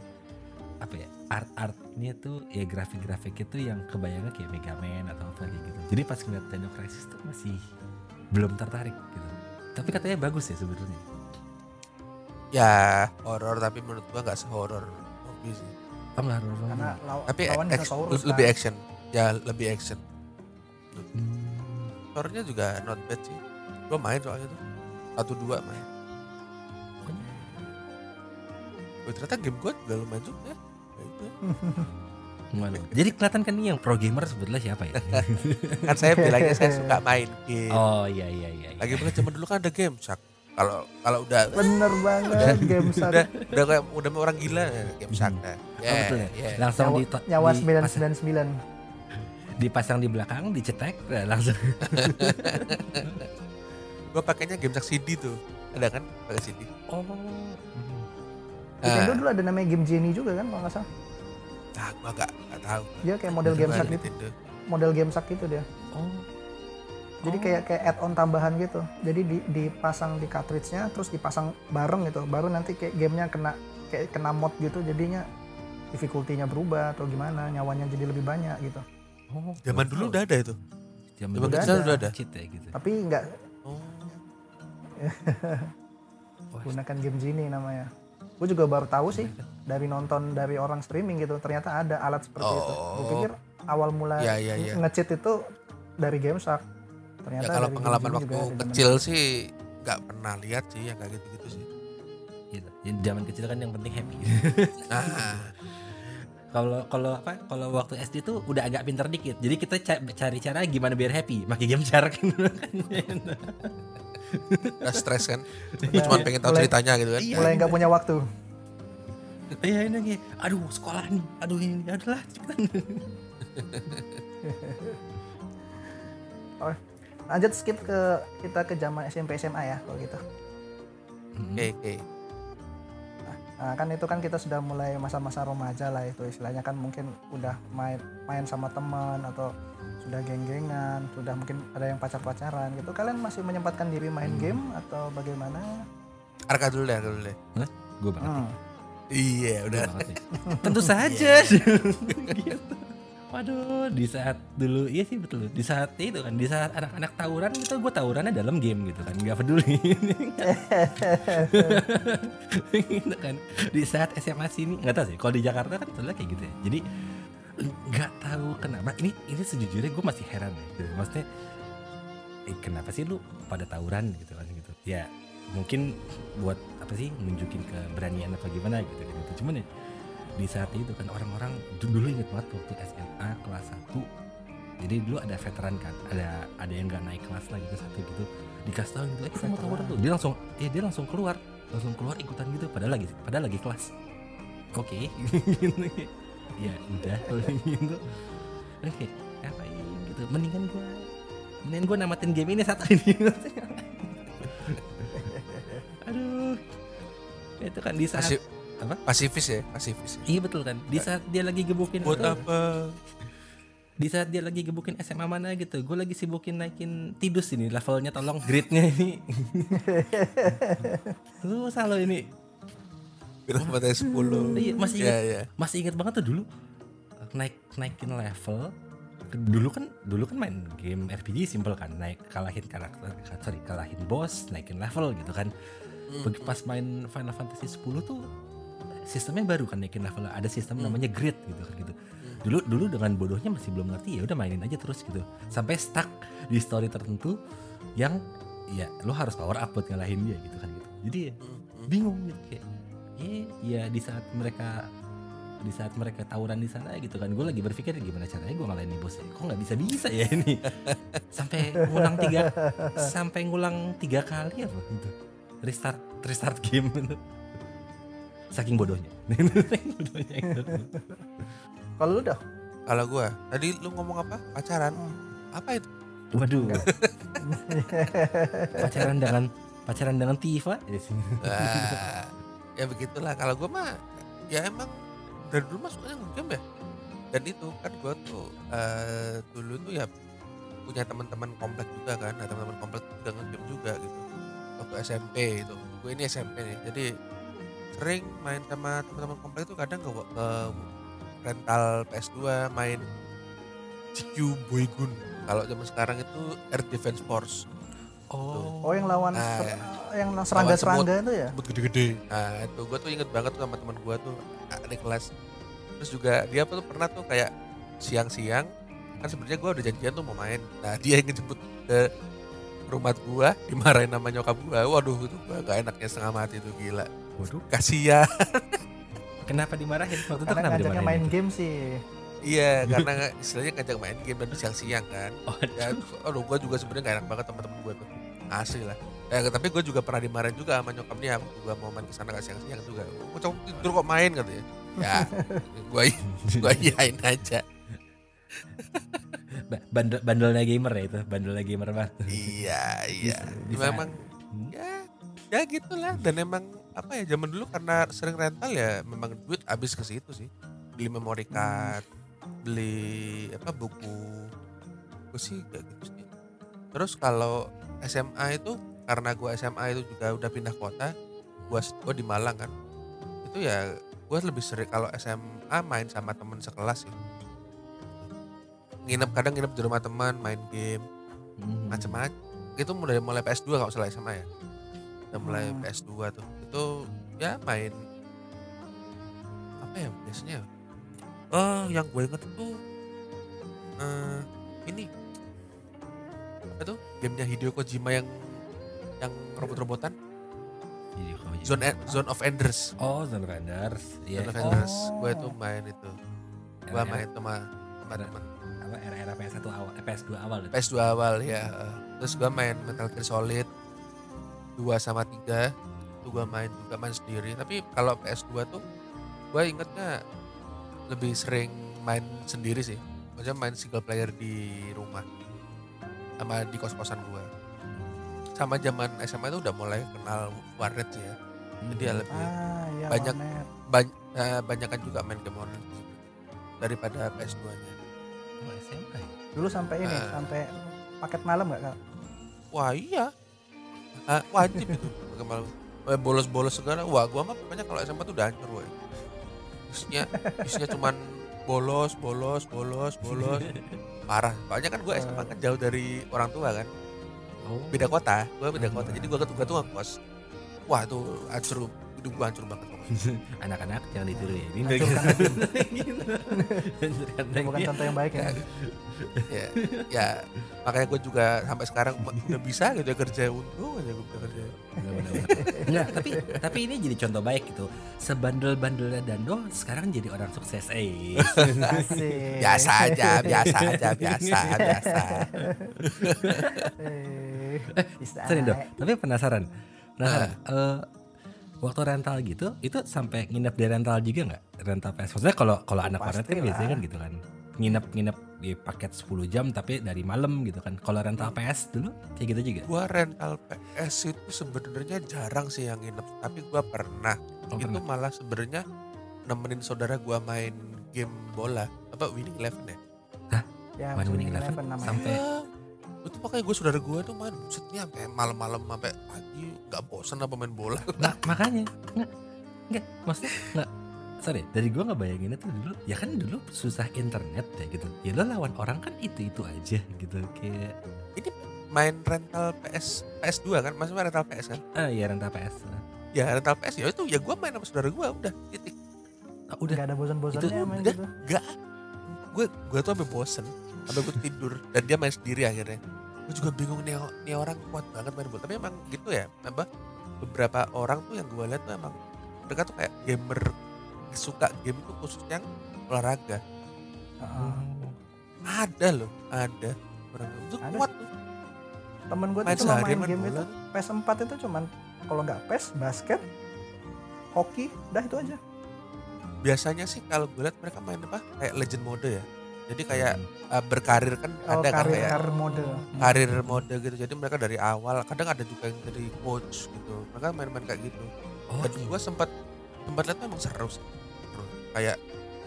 apa ya art artnya tuh ya grafik grafiknya tuh yang kebayangnya kayak Mega Man atau apa kayak gitu. Jadi pas ngeliat Dino Crisis tuh masih belum tertarik gitu. Tapi katanya bagus ya sebenarnya. ya horor tapi menurut gua nggak sehoror zombie sih Oh, nggak horor banget. Karena law- tapi lawan action, dinosaurus lebih kan. action ya lebih action Hmm. horornya juga not bad sih gua main soalnya tuh satu dua main Wih, ternyata game gua juga lumayan juga ya Gimana? Jadi kelihatan kan nih yang pro gamer sebetulnya siapa ya? kan saya bilangnya saya suka main game oh iya iya iya. iya. lagi pula zaman dulu kan ada game sak kalau kalau udah Bener banget game udah sak. udah kayak udah orang gila ya, game sak dah Oh, betul ya? yeah. Langsung Nyawa, di, nyawa di- 999. dipasang di belakang, dicetek, nah, langsung. gua pakainya game sak CD tuh ada kan pakai CD Oh. Nintendo Ah, dulu ada namanya game Genie juga kan kalau nggak salah. Nah gua gak, gak tahu Dia kayak model game sak gitu. Model game sak gitu dia. Oh. Jadi Oh. kayak kayak add-on tambahan gitu. Jadi di- dipasang di cartridge-nya terus dipasang bareng gitu. Baru nanti kayak gamenya kena kayak kena mod gitu jadinya difficulty-nya berubah atau gimana, nyawanya jadi lebih banyak gitu. Oh, zaman dulu udah ada itu Zaman zaman dulu kecil udah ada. cheat ya gitu. Tapi nggak oh gunakan game Genie namanya. Gue juga baru tahu sih dari nonton dari orang streaming gitu. Ternyata ada alat seperti itu. Gue Oh. pikir awal mula Iya, iya, iya. nge-cheat itu dari game sak. Ternyata ya kalau pengalaman waktu kecil sih nggak pernah lihat sih yang kayak gitu-gitu sih gitu. Jadi zaman kecil kan yang penting happy. nah Kalau kalau apa? Kalau waktu SD tuh udah agak pinter dikit. Jadi kita ca- cari cara gimana biar happy. Pakai game shark. udah stres kan cuma pengen tahu mulai- ceritanya gitu kan Iya. mulai nggak punya waktu. Iya ini kayak, aduh sekolah nih, aduh ini, aduh lah cepetan. Lanjut skip ke kita ke zaman SMP SMA ya kalau gitu. oke oke Nah, kan itu kan kita sudah mulai masa-masa remaja lah itu istilahnya kan mungkin udah main main sama teman atau sudah geng-gengan, sudah mungkin ada yang pacar-pacaran gitu. Kalian masih menyempatkan diri main Hmm. game atau bagaimana? Arka dulu deh Arka dulu deh Gue banget. Hmm. Iya Gua udah. Tentu saja. gitu. Waduh, di saat dulu iya sih betul. Di saat itu kan, di saat anak-anak tawuran gitu, gue tawurannya dalam game gitu kan, nggak peduli. gitu kan. Di saat SMA sini nggak tahu sih. Kalau di Jakarta kan soalnya kayak gitu ya. Jadi nggak tahu kenapa. Ini ini sejujurnya gue masih heran ya. Gitu. Maksudnya, eh, kenapa sih lu pada tawuran gitu kan gitu? Ya mungkin buat apa sih nunjukin keberanian apa gimana gitu gitu. Cuman ya di saat itu kan orang-orang du- dulu inget banget waktu SMA kelas 1 jadi dulu ada veteran kan ada ada yang nggak naik kelas lah gitu satu gitu. Dikasih tahu gitu eh kita mau tawuran tuh. Dia langsung eh dia langsung keluar langsung keluar ikutan gitu padahal lagi padahal lagi kelas. Oke. Gitu ya udah. Gitu oke ngapain gitu. Mendingan gua mendingan gua namatin game ini satu ini. Aduh itu kan di saat Pasif, Apa? pasifis ya pasifis ya. Iya betul kan. Di saat dia lagi gebukin buat itu, apa di saat dia lagi gebukin SMA mana gitu, gue lagi sibukin naikin tidus ini levelnya tolong gridnya ini. Lu selalu ini bilang pada 10 Iya, masih Iya, ingat, iya. masih ingat banget tuh dulu naik naikin level dulu kan dulu kan main game RPG simple kan naik kalahin karakter sorry kalahin bos naikin level gitu kan Hmm, pas main Final Fantasy 10 tuh sistemnya baru kan naikin level ada sistem Hmm. namanya grid gitu kan gitu. Dulu dulu dengan bodohnya masih belum ngerti ya udah mainin aja terus gitu. Sampai stuck di story tertentu yang ya lo harus power up buat ngalahin dia gitu kan gitu. Jadi ya, hmm, hmm. bingung gitu kayak ya ya di saat mereka di saat mereka tawuran di sana gitu kan gue lagi berpikir gimana caranya gue ngalahin nih bosnya. Kok nggak bisa bisa ya ini? Sampai ngulang tiga sampai ngulang tiga kali apa gitu restart restart game saking bodohnya. Kalau lu dah? Kalau gua, tadi lu ngomong apa? Pacaran? Apa itu? waduh pacaran dengan pacaran dengan Tifa ya ya begitulah. Kalau gua mah, ya emang dari dulu mah sukanya game ya. Dan itu kan gua tuh eh, dulu tuh ya punya teman-teman komplek juga kan. Nah, teman-teman komplek juga ngegame juga gitu. Waktu SMP itu. Gue ini SMP nih. Jadi sering main sama teman-teman komplek itu kadang ke, ke rental PS2 main GQ Boygun. Kalau zaman sekarang itu Air Defense Force. oh Oh yang lawan Ah, ser- ya. yang serangga-serangga itu ya? Rambut gede-gede. Nah itu gue tuh inget banget tuh sama teman gue tuh adik kelas. Terus juga dia tuh pernah tuh kayak siang-siang kan sebenarnya gue udah janjian tuh mau main. Nah dia yang ngejemput ke rumah gue dimarahin sama nyokap gue. Waduh itu gue gak enaknya setengah mati tuh gila. waduh Kasian. kenapa dimarahin waktu itu Karena kenapa dimarahin main game sih. iya karena istilahnya ngajak main game dan siang-siang kan. oh, Ya, aduh gue juga sebenarnya gak enak banget sama temen gue tuh. Asli lah. Ya, tapi gue juga pernah dimarahin juga sama nyokapnya waktu gue mau main ke sana ke siang-siang juga. Gue cuma tidur kok main katanya. Ya, gue gue iyain aja. Ba- bandel bandelnya gamer ya itu bandelnya gamer banget Iya, iya. Di- di saat- Memang Hmm. ya ya gitulah dan emang apa ya zaman dulu karena sering rental ya memang duit habis ke situ sih. Beli memory card, beli apa buku. Gue sih kayak gitu sih. Terus kalau SMA itu karena gue SMA itu juga udah pindah kota, gue gue di Malang kan. Itu ya gue lebih sering kalau SMA main sama temen sekelas sih. Nginep kadang nginep di rumah teman, main game Hmm. macam-macam. Itu mulai mulai PS2 kalau salah SMA ya. Udah mulai Hmm. PS2 tuh. Itu ya main apa ya biasanya? Oh yang gue inget tuh eh ini. Apa tuh? Gamenya Hideo Kojima yang yang robot-robotan. Zone E- Zone of Enders. Oh Zone Riders iya Zone of Enders. Oh. gue tuh main itu. Gue Era- main sama sama awal eh, PS2 awal itu. PS2 awal ya. Terus gue main Metal Gear Solid 2 sama 3 itu gue main juga main sendiri. Tapi kalau PS2 tuh gue ingetnya lebih sering main sendiri sih. Maksudnya main single player di rumah sama di kos-kosan gue sama zaman SMA itu udah mulai kenal warnet sih ya. Jadi ya Hmm. lebih Ah, iya Banyak. warnet. bany eh, banyakan juga main game online daripada PS2 nya oh, ya? Dulu sampai ini, Ah. sampai paket malam nggak kak? Wah iya, Ah, wajib itu pakai malam. Eh, Bolos-bolos segala. Wah gua mah pokoknya kalau SMA tuh udah hancur woy. Isinya, isinya cuman bolos, bolos, bolos, bolos. Parah. Soalnya kan gue SMA kan jauh dari orang tua kan. oh Beda kota, gue beda kota. Jadi gue ketua tuh ngekos. Wah tuh hancur, hidup gue hancur banget. anak-anak jangan ditiru ya ini Bukan contoh yang baik ya. ya, ya makanya gue juga sampai sekarang udah bisa gitu ya kerja untung aja gue kerja. Enggak, tapi tapi ini jadi contoh baik gitu. Sebandel-bandelnya Dando sekarang jadi orang sukses. Eh. Biasa aja, biasa aja, biasa, biasa. Eh, bisa. Sorry. Tapi penasaran. Penasaran. Eh, waktu rental gitu, itu sampai nginep di rental juga nggak? Rental PS. Maksudnya kalau kalau anak warnet kan Pastilah. biasanya kan gitu kan. Nginep-nginep di paket 10 jam tapi dari malam gitu kan. Kalau rental PS dulu kayak gitu juga. Gua rental PS itu sebenarnya jarang sih yang nginep, tapi gua pernah. Oh, itu pernah. malah sebenarnya nemenin saudara gua main game bola, apa Winning Eleven ya. Ya, Main Winning Winning Eleven Eleven sampai Iya. Itu makanya gue saudara gue tuh main busetnya sampai malam-malam sampai pagi nggak bosan apa main bola Nah, makanya nggak nggak maksudnya nggak sorry dari gue ngebayanginnya tuh dulu ya kan dulu susah internet ya gitu ya lo lawan orang kan itu itu aja gitu kayak Ini main rental PS PS2 kan? Maksudnya rental PS kan? ah ya renta PS Ya rental PS ya itu ya gue main sama saudara gue udah titik. Ah, udah Gak ada bosan-bosannya Itu main udah. gitu. Gak. Gue gue tuh sampai bosen, sampai gue tidur dan dia main sendiri akhirnya. Gue juga bingung nih, nih orang kuat banget main bola. Tapi emang gitu ya, apa beberapa orang tuh yang gue lihat tuh emang mereka tuh kayak gamer suka game tuh khusus yang olahraga. Heeh. Ada loh, ada orang itu Ada. kuat tuh. Temen gue tuh cuma main main game bola. itu PS4 itu cuman kalau nggak PES basket, hoki, dah itu aja. Biasanya sih kalau gue lihat mereka main apa kayak legend mode ya. Jadi kayak Hmm. uh, berkarir kan Oh, ada kan karir, kayak karir mode. karir mode gitu. Jadi mereka dari awal kadang ada juga yang jadi coach gitu. Mereka main-main kayak gitu. oh Dan iya. gue sempat sempat lihat tuh emang seru sih. Seru. Kayak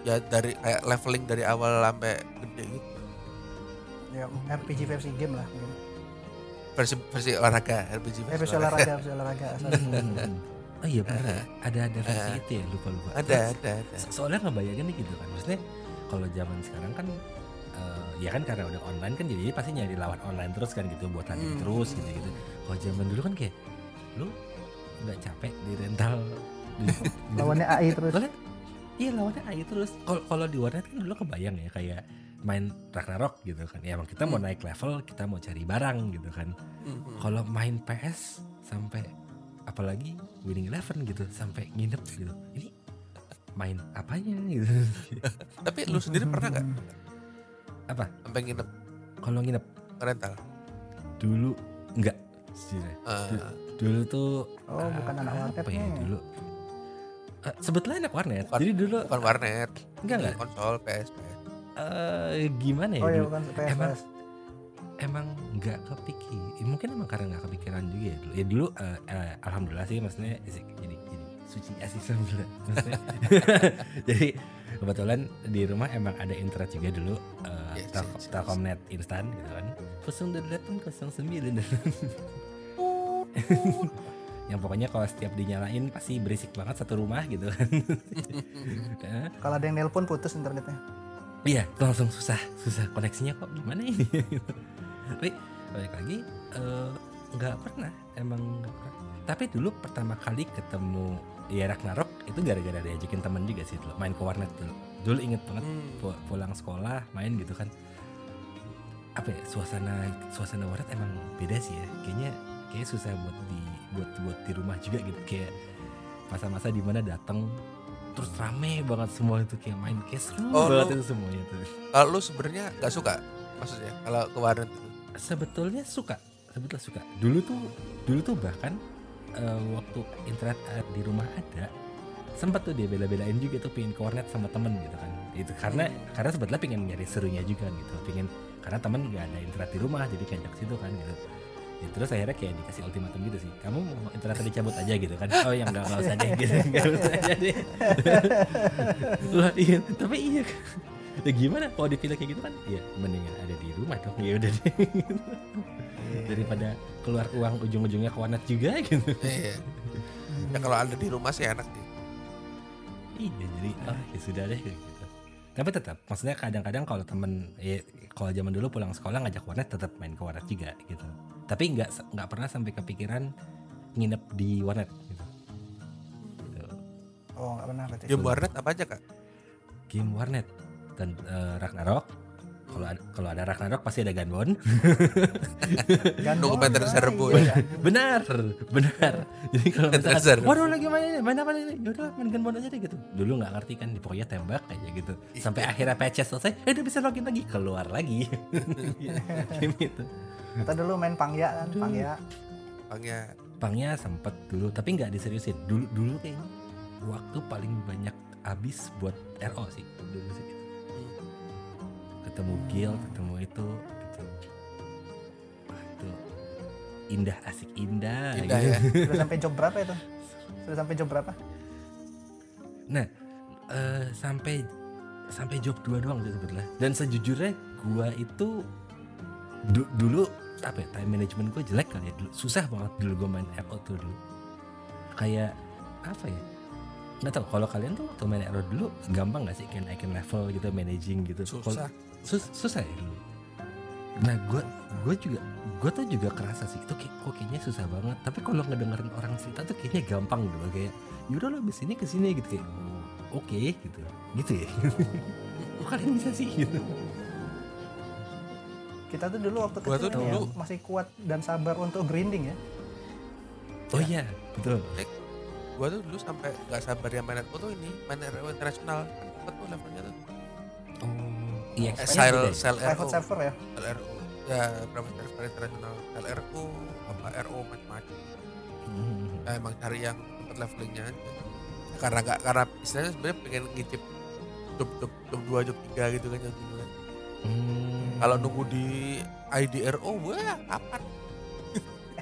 ya dari kayak leveling dari awal sampai gede gitu. Ya, RPG versi game lah. Game. Versi versi olahraga, RPG Eh, versi olahraga, versi olahraga. oh iya benar ada ada versi Eh. itu ya lupa lupa Ada, ada, ada. So- soalnya ngebayangin nih gitu kan maksudnya kalau zaman sekarang kan eh, ya kan karena udah online kan jadi pasti nyari lawan online terus kan gitu buat tanding Hmm. terus gitu gitu kalau zaman dulu kan kayak lu nggak capek di rental di, Lawannya AI terus. Soalnya, iya lawannya AI terus kalau kalau di warnet kan dulu kebayang ya kayak main Ragnarok gitu kan ya emang kita mau Hmm. naik level kita mau cari barang gitu kan Mhm. kalau main PS sampai apalagi winning eleven gitu sampai nginep gitu ini main apanya gitu Tapi lu sendiri pernah nggak? Apa? Sampai nginep. Kalau nginep. Rental? dulu enggak sejujurnya Eh, dulu tuh Oh, bukan anak warnet apa ya dulu? Eh, sebetulnya anak warnet. Bukan- jadi dulu bukan warnet, enggak enggak. Konsol PS, PS. eh gimana ya Oh iya dulu? bukan PS. Emang- emang nggak kepikir mungkin emang karena nggak kepikiran juga ya dulu. Ya dulu eh, eh, alhamdulillah sih maksudnya sih, jadi suci maksudnya jadi kebetulan di rumah emang ada internet juga dulu eh, Yes, Tel- yes, yes. Telkomnet instan gitu kan 0809 yang pokoknya kalau setiap dinyalain pasti berisik banget satu rumah gitu kan Eh, Kalau ada yang nelpon putus internetnya. Iya, langsung susah, susah koneksinya kok gimana ini? Tapi balik lagi eh, nggak pernah, emang nggak pernah. Tapi dulu pertama kali ketemu ya Ragnarok itu gara-gara diajakin temen juga sih dulu main ke warnet dulu. Dulu inget banget Hmm. pu- pulang sekolah main gitu kan. Apa ya suasana suasana warnet emang beda sih ya. Kayaknya kayak susah buat di buat buat di rumah juga gitu kayak masa-masa di mana datang terus rame banget semua itu kayak main kayak seru Oh, banget lu- itu semuanya tuh. Kalau lu sebenarnya nggak suka maksudnya kalau ke warnet itu? sebetulnya suka sebetulnya suka dulu tuh dulu tuh bahkan eh, waktu internet eh, di rumah ada sempat tuh dia bela-belain juga tuh pengen ke warnet sama temen gitu kan. Itu karena karena sebetulnya pengen nyari serunya juga gitu pengen karena temen nggak ada internet di rumah jadi ngajak situ kan gitu. Ya, terus akhirnya kayak dikasih ultimatum gitu sih kamu mau internetnya dicabut aja gitu kan. Oh yang nggak usah deh gitu. Nggak usah aja deh iya tapi iya ya gimana kalau dipilih kayak gitu kan ya mendingan ada di rumah dong ya udah deh daripada keluar uang ujung-ujungnya ke warnet juga gitu Iya. Ya kalau ada di rumah sih enak sih. iya jadi ah ya sudah deh gitu tapi tetap maksudnya kadang-kadang kalau temen ya kalau zaman dulu pulang sekolah ngajak warnet tetap main ke warnet juga gitu tapi nggak nggak pernah sampai kepikiran nginep di warnet gitu. Gitu. Oh nggak pernah berarti. Game warnet apa aja kak? game warnet dan eh, Ragnarok. Kalau ada kalau ada Ragnarok pasti ada Gunbon Gandol, Dokumenter ah, serbu iya. benar benar. Jadi kalau misalkan waduh lagi main ini main apa ini? Yaudah main gunbon aja deh gitu. Dulu nggak ngerti kan pokoknya tembak aja gitu. Sampai akhirnya patches selesai eh udah bisa login lagi keluar lagi. Game itu Kita dulu main pangya kan, pangya. Pangnya pangnya sempet dulu tapi nggak diseriusin. Dulu dulu kayaknya waktu paling banyak habis buat RO sih dulu sih ketemu guild ketemu itu gitu Wah, itu indah asik indah, indah gitu. ya. Sudah sampai job berapa itu? Sudah sampai job berapa? Nah, eh, sampai sampai job 2 doang sih sebetulnya. Dan sejujurnya gua itu du- dulu apa ya, time management gue jelek kali ya dulu. Susah banget dulu gue main RO tuh dulu. Kayak apa ya? nggak tahu kalau kalian tuh waktu main RO dulu gampang nggak sih kayak naikin level gitu managing gitu susah sus- susah ya dulu. Nah gue gue juga gue tuh juga kerasa sih itu kayak kok kayaknya susah banget. Tapi kalau ngedengerin orang cerita tuh kayaknya gampang gitu kayak yaudah lo abis ini ke sini gitu kayak "Oh, oke gitu. Gitu ya. Kok kalian bisa sih gitu? Kita tuh dulu waktu kecil tuh nih ya, dulu- masih kuat dan sabar untuk grinding ya. oh iya betul. Gua tuh dulu sampai nggak sabar yang main RO tuh ini main RO internasional. Cepet tuh levelnya tuh. Oh iya eh, sel beda ya? Private server ya. LRO ya berapa server internasional LRO apa RO macam-macam Hmm. nah, emang cari yang tempat levelingnya aja karena nggak karena istilahnya sebenarnya pengen ngicip job job job dua job tiga gitu kan yang dulu kan Hmm. kalau nunggu di IDRO wah kapan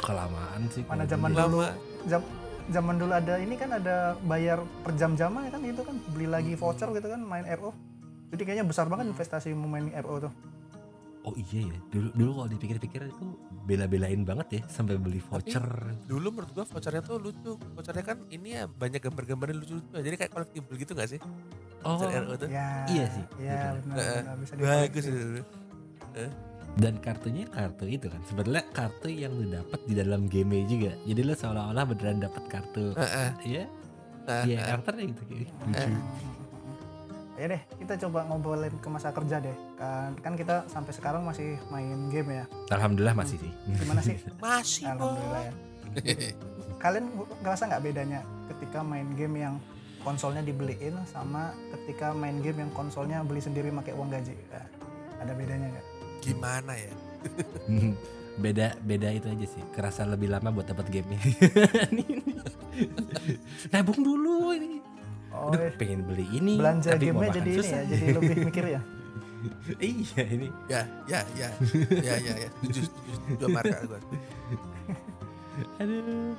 kelamaan sih Mana zaman dulu. jam zaman dulu ada ini kan ada bayar per jam-jamnya kan itu kan beli lagi voucher gitu kan main RO. Jadi kayaknya besar banget investasi mau main RO tuh. Oh iya ya, dulu dulu kalau dipikir-pikir itu bela-belain banget ya sampai beli voucher. dulu menurut gua vouchernya tuh lucu vouchernya kan ini ya banyak gambar-gambar yang lucu-lucu jadi kayak collectible gitu gak sih Oh, voucher RO tuh Ya. Iya sih, Iya benar, Heeh. benar bisa bagus itu dan kartunya kartu itu kan. Sebetulnya kartu yang lu dapat di dalam game juga. Jadi lu seolah-olah beneran dapat kartu. Heeh. Iya, Nah, iya nah. karakternya gitu kayak lucu. Hmm. Ya deh, kita coba ngobrolin ke masa kerja deh. Kan kan kita sampai sekarang masih main game ya. Alhamdulillah masih sih. Gimana sih? masih Alhamdulillah ya. Kalian ngerasa nggak bedanya ketika main game yang konsolnya dibeliin sama ketika main game yang konsolnya beli sendiri pakai uang gaji? Nah, ada bedanya nggak? gimana ya beda beda itu aja sih. Kerasa lebih lama buat dapat game Nabung dulu ini. Oh, Aduh, pengen beli ini. belanja tapi makan jadi ini susah. ya, jadi lebih mikir ya. iya ini. ya ya ya ya ya ya setuju setuju setuju sama Arka gua Aduh.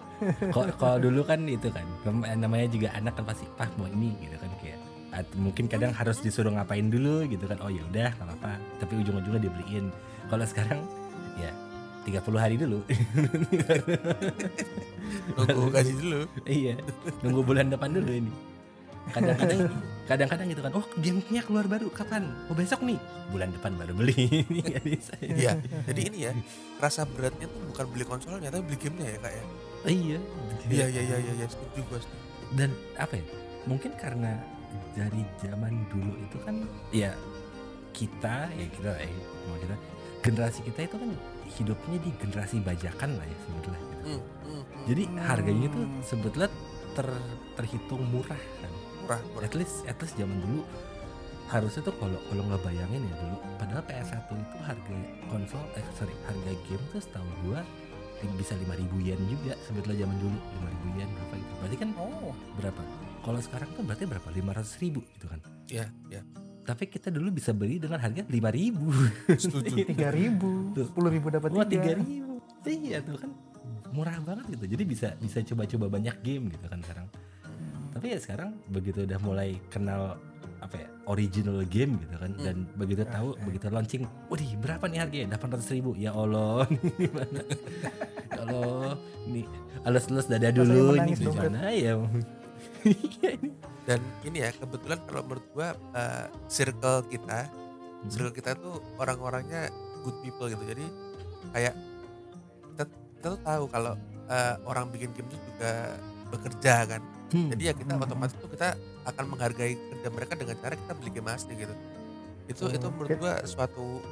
Kok kalau dulu kan itu kan nam- namanya juga anak kan pasti pah mau ini gitu kan kayak at- mungkin kadang harus disuruh ngapain dulu gitu kan. Oh ya udah nggak apa-apa. Tapi ujung-ujungnya dibeliin. Kalau sekarang ya 30 hari dulu. nunggu gaji dulu iya. Nunggu bulan depan dulu ini. Kadang-kadang kadang-kadang gitu kan. Oh, gamenya keluar baru kapan? Oh, besok nih. Bulan depan baru beli. Nggak bisa. Iya, jadi ini ya rasa beratnya tuh bukan beli konsolnya tapi beli gamenya ya kak ya. Iya. Iya iya iya iya ya, setuju gue. dan apa ya mungkin karena dari zaman dulu itu kan ya kita ya kita sama kita generasi kita itu kan hidupnya di generasi bajakan lah ya sebetulnya gitu. Hmm, hmm, hmm. jadi harganya itu sebetulnya ter, terhitung murah kan murah murah. at least at least zaman dulu harusnya tuh kalau kalau nggak bayangin ya dulu padahal PS1 itu harga konsol eh sorry harga game tuh setahu gua bisa 5000 yen juga sebetulnya zaman dulu 5000 yen berapa gitu berarti kan Oh, berapa? Kalau sekarang tuh berarti berapa? 500 ribu gitu kan. Iya iya. Tapi kita dulu bisa beli dengan harga 5 ribu. Setuju. tiga ribu, Tuh. sepuluh ribu dapat Wah 3 tiga. ribu. Iya tuh kan murah banget gitu. Jadi bisa bisa coba-coba banyak game gitu kan sekarang. Tapi ya sekarang begitu udah mulai kenal apa ya original game gitu kan dan begitu tahu begitu launching waduh berapa nih harganya 800 ribu ya Allah gimana ya Allah nih alus-alus dada dulu ini gimana ya. Dan ini ya kebetulan kalau menurut gua eh, circle kita, circle kita tuh orang-orangnya good people gitu. Jadi kayak kita, tuh tahu kalau eh, orang bikin game itu juga bekerja kan. Hmm. Jadi ya kita Hmm. otomatis tuh kita akan menghargai kerja mereka dengan cara kita beli game asli gitu. Itu Hmm. itu menurut gua suatu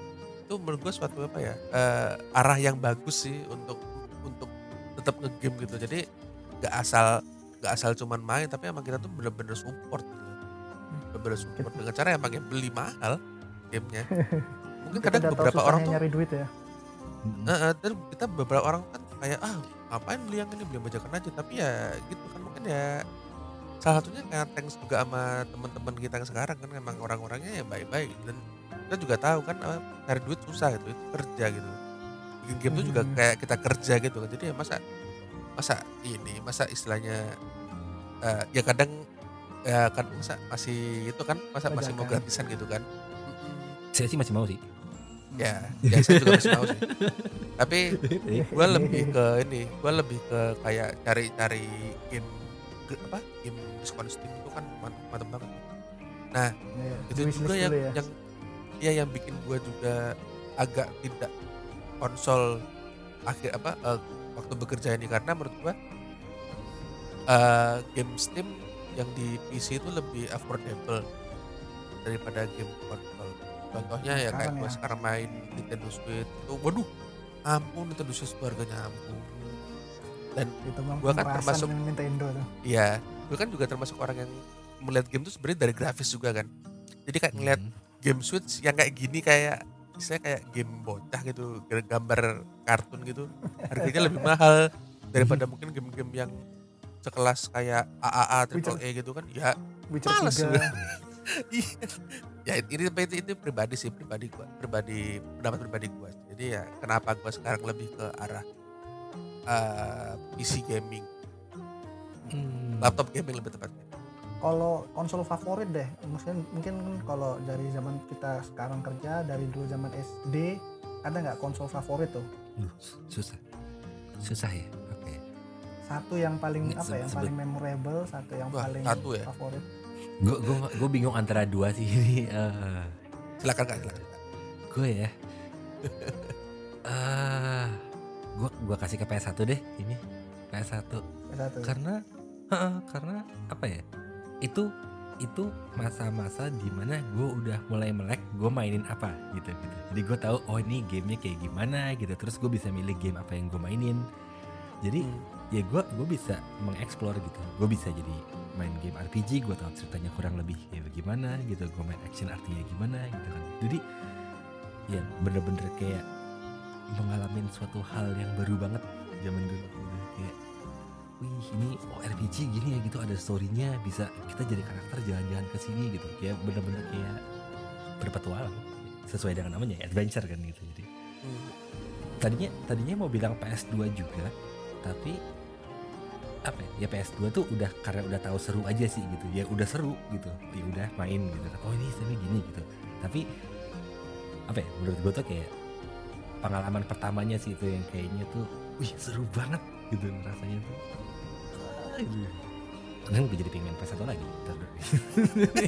itu menurut gua suatu apa ya eh, arah yang bagus sih untuk untuk tetap ngegame gitu. Jadi nggak asal nggak asal cuman main tapi emang kita tuh bener-bener support gitu. Bener-bener support dengan cara emang yang beli mahal gamenya. Mungkin kadang beberapa orang tuh nyari duit ya. Heeh, dan kita beberapa orang kan kayak ah ngapain beli yang ini beli yang bajakan aja tapi ya gitu kan mungkin ya salah satunya karena thanks juga sama teman-teman kita yang sekarang kan emang orang-orangnya ya baik-baik dan kita juga tahu kan cari duit susah gitu itu kerja gitu bikin game tuh juga Hmm. kayak kita kerja gitu kan jadi ya masa masa ini masa istilahnya eh, ya kadang ya kan masa masih itu kan masa masih mau Bajakan. gratisan gitu kan. Saya sih masih mau sih. Ya ya saya juga masih mau sih tapi gue lebih ke ini gue lebih ke kayak cari-cari game apa game diskon Steam itu kan mantep, mantep banget nah Iya, itu juga yang ya. yang ya yang bikin gua juga agak tidak konsol akhir apa eh, waktu bekerja ini karena menurut gua eh, game Steam yang di PC itu lebih affordable daripada game konsol. Contohnya ya kayak gua ya. sekarang main Nintendo Switch itu waduh ampun Nintendo Switch itu harganya ampun. Dan itu gua kan termasuk- Nintendo tuh. Iya, gue kan juga termasuk orang yang melihat game itu sebenarnya dari grafis juga kan. Jadi kayak ngeliat Hmm. game Switch yang kayak gini kayak saya kayak game bocah gitu, gambar kartun gitu. Harganya lebih mahal daripada mungkin game-game yang sekelas kayak AAA Witcher. triple A gitu kan. Ya, Witcher Males 3. gua. iya. Ya ini itu, itu pribadi sih, pribadi gua, pribadi pendapat pribadi gua. Jadi ya kenapa gua sekarang lebih ke arah eh, PC gaming, Hmm. laptop gaming lebih tepatnya. Kalau konsol favorit deh, mungkin mungkin kalau dari zaman kita sekarang kerja dari dulu zaman SD ada nggak konsol favorit tuh? Duh, susah. Susah ya. Oke. Satu yang paling Ini apa ya, yang paling memorable, satu yang Wah, paling satu ya? favorit. Gue gue gue bingung antara dua sih ini. Eh, Silakan kak, silakan. Gue ya. Ah, gue gua kasih ke PS1 deh ini. PS1 Satu. karena heeh, karena apa ya? Itu itu masa-masa di mana gue udah mulai melek gue mainin apa gitu gitu jadi gue tahu oh ini gamenya kayak gimana gitu terus gue bisa milih game apa yang gue mainin jadi Hmm. ya gue gue bisa mengeksplor gitu gue bisa jadi main game RPG gue tahu ceritanya kurang lebih kayak bagaimana gitu gue main action artinya gimana gitu kan. Jadi ya bener-bener kayak mengalami suatu hal yang baru banget zaman dulu. Kayak wih ini oh RPG gini ya? Gitu ada storynya bisa kita jadi karakter jalan-jalan ke sini gitu. Kayak bener-bener kayak berpetualang sesuai dengan namanya ya, adventure kan gitu. Jadi Hmm. tadinya tadinya mau bilang PS2 juga tapi apa ya, ya PS2 tuh udah karena udah tahu seru aja sih gitu. Ya udah seru gitu. Ya udah main gitu. Oh ini ini gini gitu. Tapi apa ya menurut gue tuh kayak pengalaman pertamanya sih itu yang kayaknya tuh wih seru banget gitu rasanya tuh. Ah, gitu. Kan gue jadi pengen PS1 lagi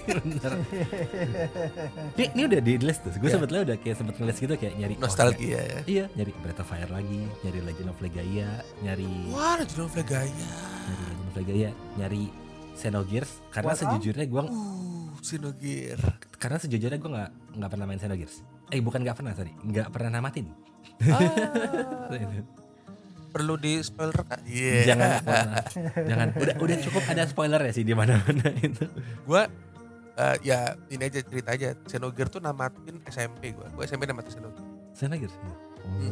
ini, ini udah di list tuh gue Ya. sebetulnya udah kayak sempet ngelis gitu kayak nyari Nostalgia ya. Iya, nyari Breath of Fire lagi, nyari Legend of Legaia, nyari Wah, Legend of Legaia. nyari Legend of Legaia, nyari Xenogears karena What, sejujurnya gua Uh, Sinogir. karena sejujurnya gua nggak nggak pernah main Xenogears. Eh bukan nggak pernah sorry, nggak pernah namatin. Ah, perlu di spoiler kak? Iya. Jangan, jangan, jangan. Udah udah cukup ada spoiler ya sih di mana-mana itu. Gua eh, ya ini aja cerita aja. Senogir tuh namatin SMP gua. Gua SMP namatin Senogir. Xenogears.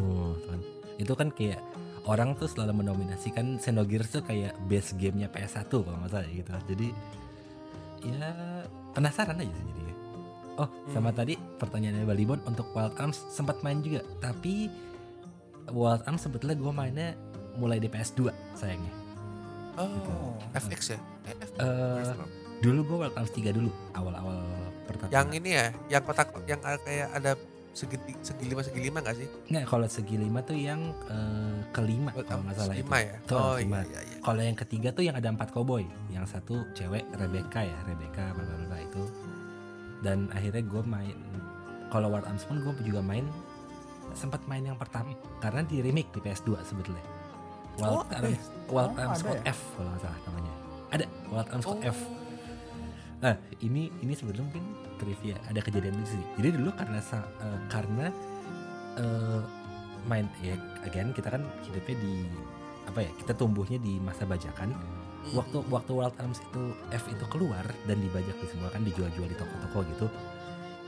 Oh, Tuhan. Itu kan kayak orang tuh selalu menominasikan Xenogears tuh kayak base gamenya PS1 kalau nggak salah gitu. Jadi ya penasaran aja sih jadinya. Oh, sama Hmm. tadi pertanyaannya Balibon untuk Wild Arms sempat main juga, tapi Wild Arms sebetulnya gue mainnya mulai di PS2 sayangnya. Oh, FX ya? Eh. Eh, dulu gue Wild Arms 3 dulu, awal-awal pertama. yang ini ya, yang kotak yang kayak ada segi segi lima segi lima nggak sih? Nggak, kalau segi lima tuh yang eh, kelima kalau nggak salah lima itu. ya. Tuh, oh lima. iya iya iya. Kalau yang ketiga tuh yang ada empat cowboy, yang satu cewek Rebecca ya, Rebecca bla bla bla itu. Dan akhirnya gue main, kalau Wild Arms pun gue juga main, sempat main yang pertama karena di remake di PS2 sebetulnya. Wild Oh, Arms, Wild Oh, Arms Code ya? F kalau nggak salah namanya. Ada Wild Arms Oh. Code F. Nah ini ini sebetulnya mungkin trivia ada kejadian lucu sih. Jadi dulu karena eh, karena eh, main ya again kita kan hidupnya di apa ya kita tumbuhnya di masa bajakan Hmm. waktu waktu Wild Arms itu F itu keluar dan dibajak di semua kan dijual-jual di toko-toko gitu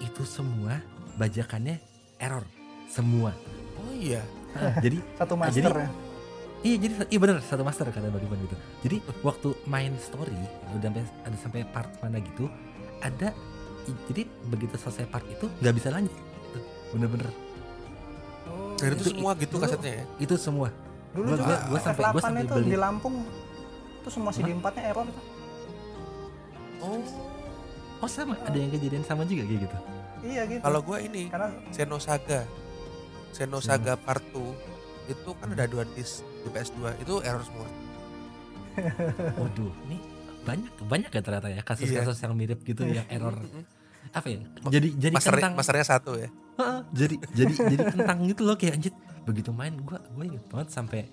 itu semua bajakannya error semua Oh iya. Nah, jadi Satu Ah, master jadi- ya. iya jadi iya bener satu master kata Baliban gitu jadi waktu main story udah sampai ada sampai part mana gitu ada jadi begitu selesai part itu nggak bisa lanjut gitu. bener-bener Oh, Dan itu Itu- semua gitu dulu- kasetnya ya. itu semua Dulu gua- juga gua- gua sampai- gua F8 sampai itu beli. di Lampung itu semua CD 4-nya error itu. Oh. oh sama ada yang kejadian sama juga kayak gitu Iya gitu. Kalau gua ini karena Xenosaga. Xenosaga Part 2 itu kan ada dua disk di PS2 itu error semua. waduh ini banyak banyak ya ternyata ya kasus-kasus yang mirip gitu yang error. Apa ya? Jadi jadi Master, kentang masternya satu ya. Jadi jadi jadi kentang gitu loh kayak anjir. Begitu main gua gue inget banget sampai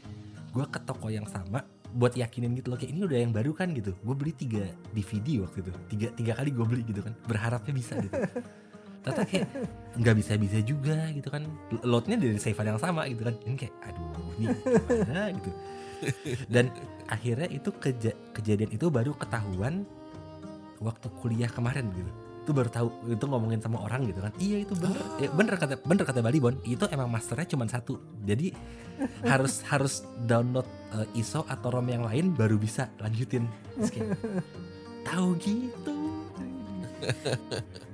gua ke toko yang sama buat yakinin gitu loh kayak ini udah yang baru kan gitu. Gue beli tiga DVD waktu itu. Tiga tiga kali gue beli gitu kan. Berharapnya bisa gitu ternyata kayak nggak bisa bisa juga gitu kan. Loadnya dari save yang sama gitu kan. Ini kayak aduh ini gimana? gitu. Dan akhirnya itu keja- kejadian itu baru ketahuan waktu kuliah kemarin gitu. Itu baru tahu itu ngomongin sama orang gitu kan. Iya itu bener. Ya, bener kata bener kata Bali Bon. Itu emang masternya cuma satu. Jadi harus harus download eh, ISO atau ROM yang lain baru bisa lanjutin. Tahu gitu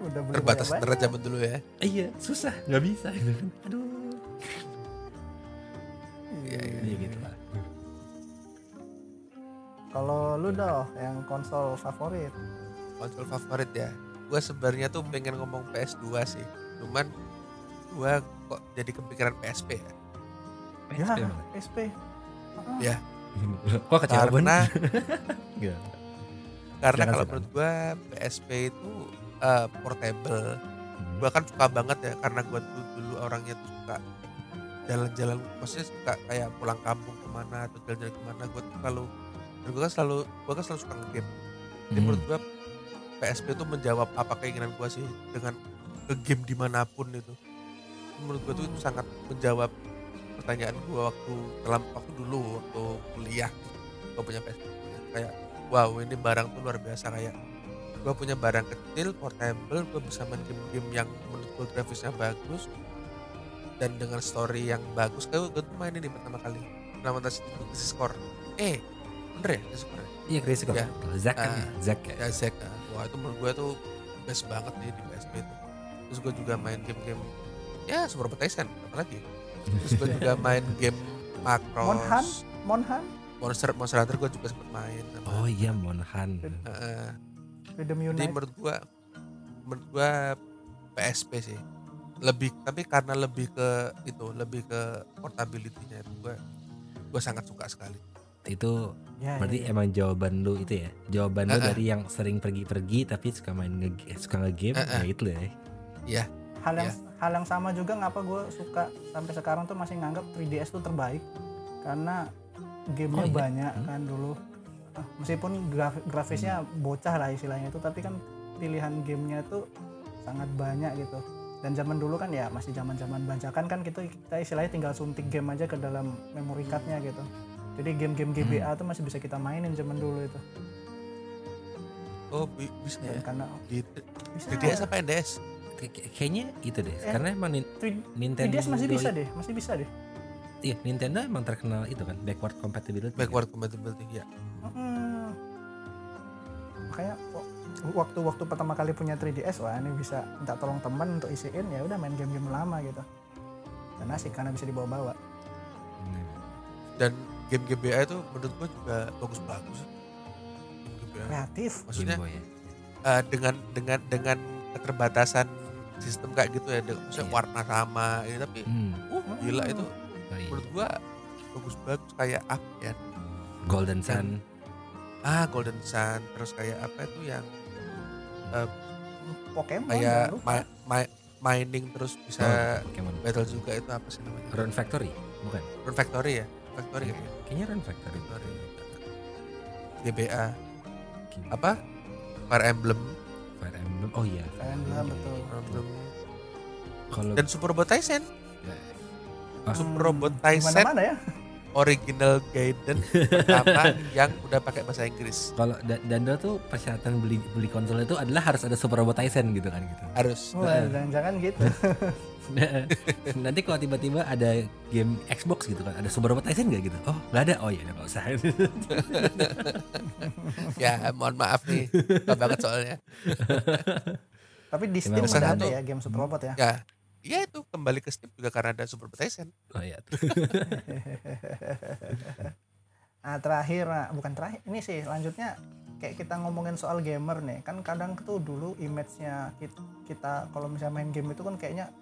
Udah beli Terbatas internet zaman dulu ya. Iya susah nggak bisa gitu kan aduh Iya, iya. Iya gitu lah Kalau lu dah yang konsol favorit. Konsol favorit ya. Gue sebenarnya tuh pengen ngomong PS2 sih. Cuman gue kok jadi kepikiran PSP ya. Ya, PSP mana? PSP. Ya. kok kecewa? Karena karena kalau menurut gue PSP itu eh, portable. Hmm. Gue kan suka banget ya karena gue dulu, dulu orangnya tuh suka jalan-jalan maksudnya suka kayak pulang kampung ke mana atau jalan-jalan ke mana gue tuh selalu dan gue kan selalu gue kan selalu suka ngegame jadi Hmm. menurut gue PSP itu menjawab apa keinginan gue sih dengan ngegame di mana pun itu menurut gue tuh itu sangat menjawab pertanyaan gue waktu dalam waktu dulu waktu kuliah gue punya PSP kayak wow ini barang tuh luar biasa kayak gue punya barang kecil portable gue bisa main game-game yang menurut gue grafisnya bagus dan dengan story yang bagus kayak gue tuh main ini pertama kali nama tas itu Crisis Core eh bener ya Crisis Core ya? Iya Chris kok. Ya. Zack ya, Zack ya. ya Zack ah. wah itu menurut gue tuh best banget nih di PSP itu terus gue juga main game-game ya Super Tyson apa lagi terus gue juga main game Macross Monhan? Monhan, Monster Monster Hunter gue juga sempet main sama, Oh iya Monhan. Heeh. Freedom jadi Unite. menurut gua menurut gua PSP sih lebih tapi karena lebih ke itu lebih ke portability-nya itu gua gua sangat suka sekali Itu Ya, berarti ya, ya. emang jawaban lu itu ya. Jawaban lu Ah, ah. dari yang sering pergi-pergi tapi suka main nge suka nge-game Ah, ah. ya itu ya. hal yang ya. hal yang sama juga ngapa gue suka sampai sekarang tuh masih nganggap 3DS tuh terbaik karena gamenya Oh, iya? banyak Hmm. kan dulu meskipun graf- grafisnya bocah lah istilahnya itu tapi kan pilihan gamenya tuh sangat banyak gitu. Dan zaman dulu kan ya masih zaman zaman bajakan kan kita kita istilahnya tinggal suntik game aja ke dalam memory cardnya gitu. Jadi game-game GBA tuh masih bisa kita mainin zaman dulu itu. Oh bi- bisa dan ya? karena di bisa. 3DS apa NDS Kay- kay- Kayaknya itu deh. Eh, Karena emang Nin- 3- Nintendo 3DS masih bisa deh masih bisa deh. Iya, Nintendo emang terkenal itu kan backward compatibility. backward compatibility ya Mm. makanya wa- waktu-waktu pertama kali punya 3DS wah ini bisa minta tolong teman untuk isiin ya udah main game-game lama gitu dan asik karena bisa dibawa-bawa Nah, dan game GBA itu menurut gua juga bagus-bagus kreatif maksudnya Boy ya. eh, dengan dengan dengan keterbatasan sistem kayak gitu ya dengan- maksudnya Iya. warna sama ini tapi Hmm. uh gila itu Oh, iya. menurut gua bagus-bagus kayak apa ya Golden Sun. Ah Golden Sun terus kayak apa itu yang Pokemon kayak ma- ma- mining terus bisa Oh, Pokemon. battle juga itu apa sih namanya Run Factory, bukan? Run Factory ya Factory Iya. kayaknya Kayaknya Run Factory. Factory GBA apa Fire Emblem Fire Emblem. Oh iya. Fire Emblem, betul. Fire Emblem Kalau dan Super Robot Tyson Ah. Super Robot Tyson gimana-mana ya original Gaiden pertama yang udah pakai bahasa Inggris. Kalau da- Danda tuh persyaratan beli beli konsol itu adalah harus ada Super Robot Tyson gitu kan gitu. harus. Wah, jangan-jangan gitu. Nanti kalau tiba-tiba ada game Xbox gitu kan, ada Super Robot Tyson nggak gitu? Oh nggak ada, oh ya nggak usah. ya mohon maaf nih. Banget soalnya. Tapi di Steam ada satu- ya game Super Robot ya? Ya Iya itu kembali ke Steam juga karena ada Super Tyson oh iya. Nah terakhir, nah, bukan terakhir, ini sih lanjutnya kayak kita ngomongin soal gamer nih, kan kadang tuh dulu image-nya kita, kita kalau misalnya main game itu kan kayaknya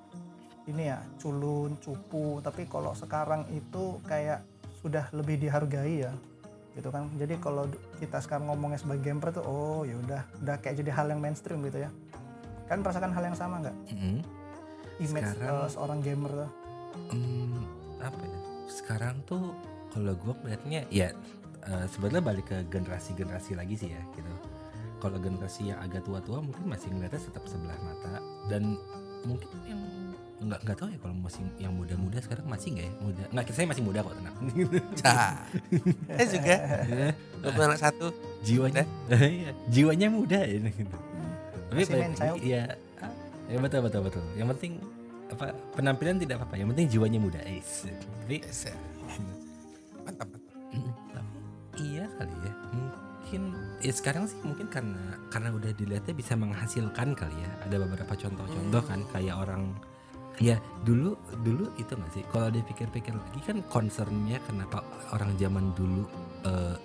ini ya culun, cupu, tapi kalau sekarang itu kayak sudah lebih dihargai ya gitu kan jadi kalau kita sekarang ngomongnya sebagai gamer tuh oh ya udah udah kayak jadi hal yang mainstream gitu ya kan merasakan hal yang sama nggak Mm-mm. Image Sekarang- eh, seorang gamer tuh Hmm, apa ya? Sekarang tuh kalau gue melihatnya ya eh, sebenarnya balik ke generasi-generasi lagi sih ya gitu. Kalau generasi yang agak tua-tua mungkin masih ngeliatnya tetap sebelah mata dan mungkin yang nggak nggak tahu ya kalau masih yang muda-muda sekarang masih nggak ya muda nggak saya masih muda kok tenang Cah. Saya juga. Punya anak satu. jiwanya iya, jiwanya muda ini gitu. tapi Masih balik main lagi, child. iya ya betul betul betul yang penting apa penampilan tidak apa-apa yang penting jiwanya muda Ais. tapi Yes, ya. Mantap, mantap. tapi iya kali ya mungkin ya sekarang sih mungkin karena karena udah dilihatnya bisa menghasilkan kali ya ada beberapa contoh-contoh kan kayak orang ya dulu dulu itu nggak sih kalau dipikir-pikir lagi kan concernnya kenapa orang zaman dulu eh,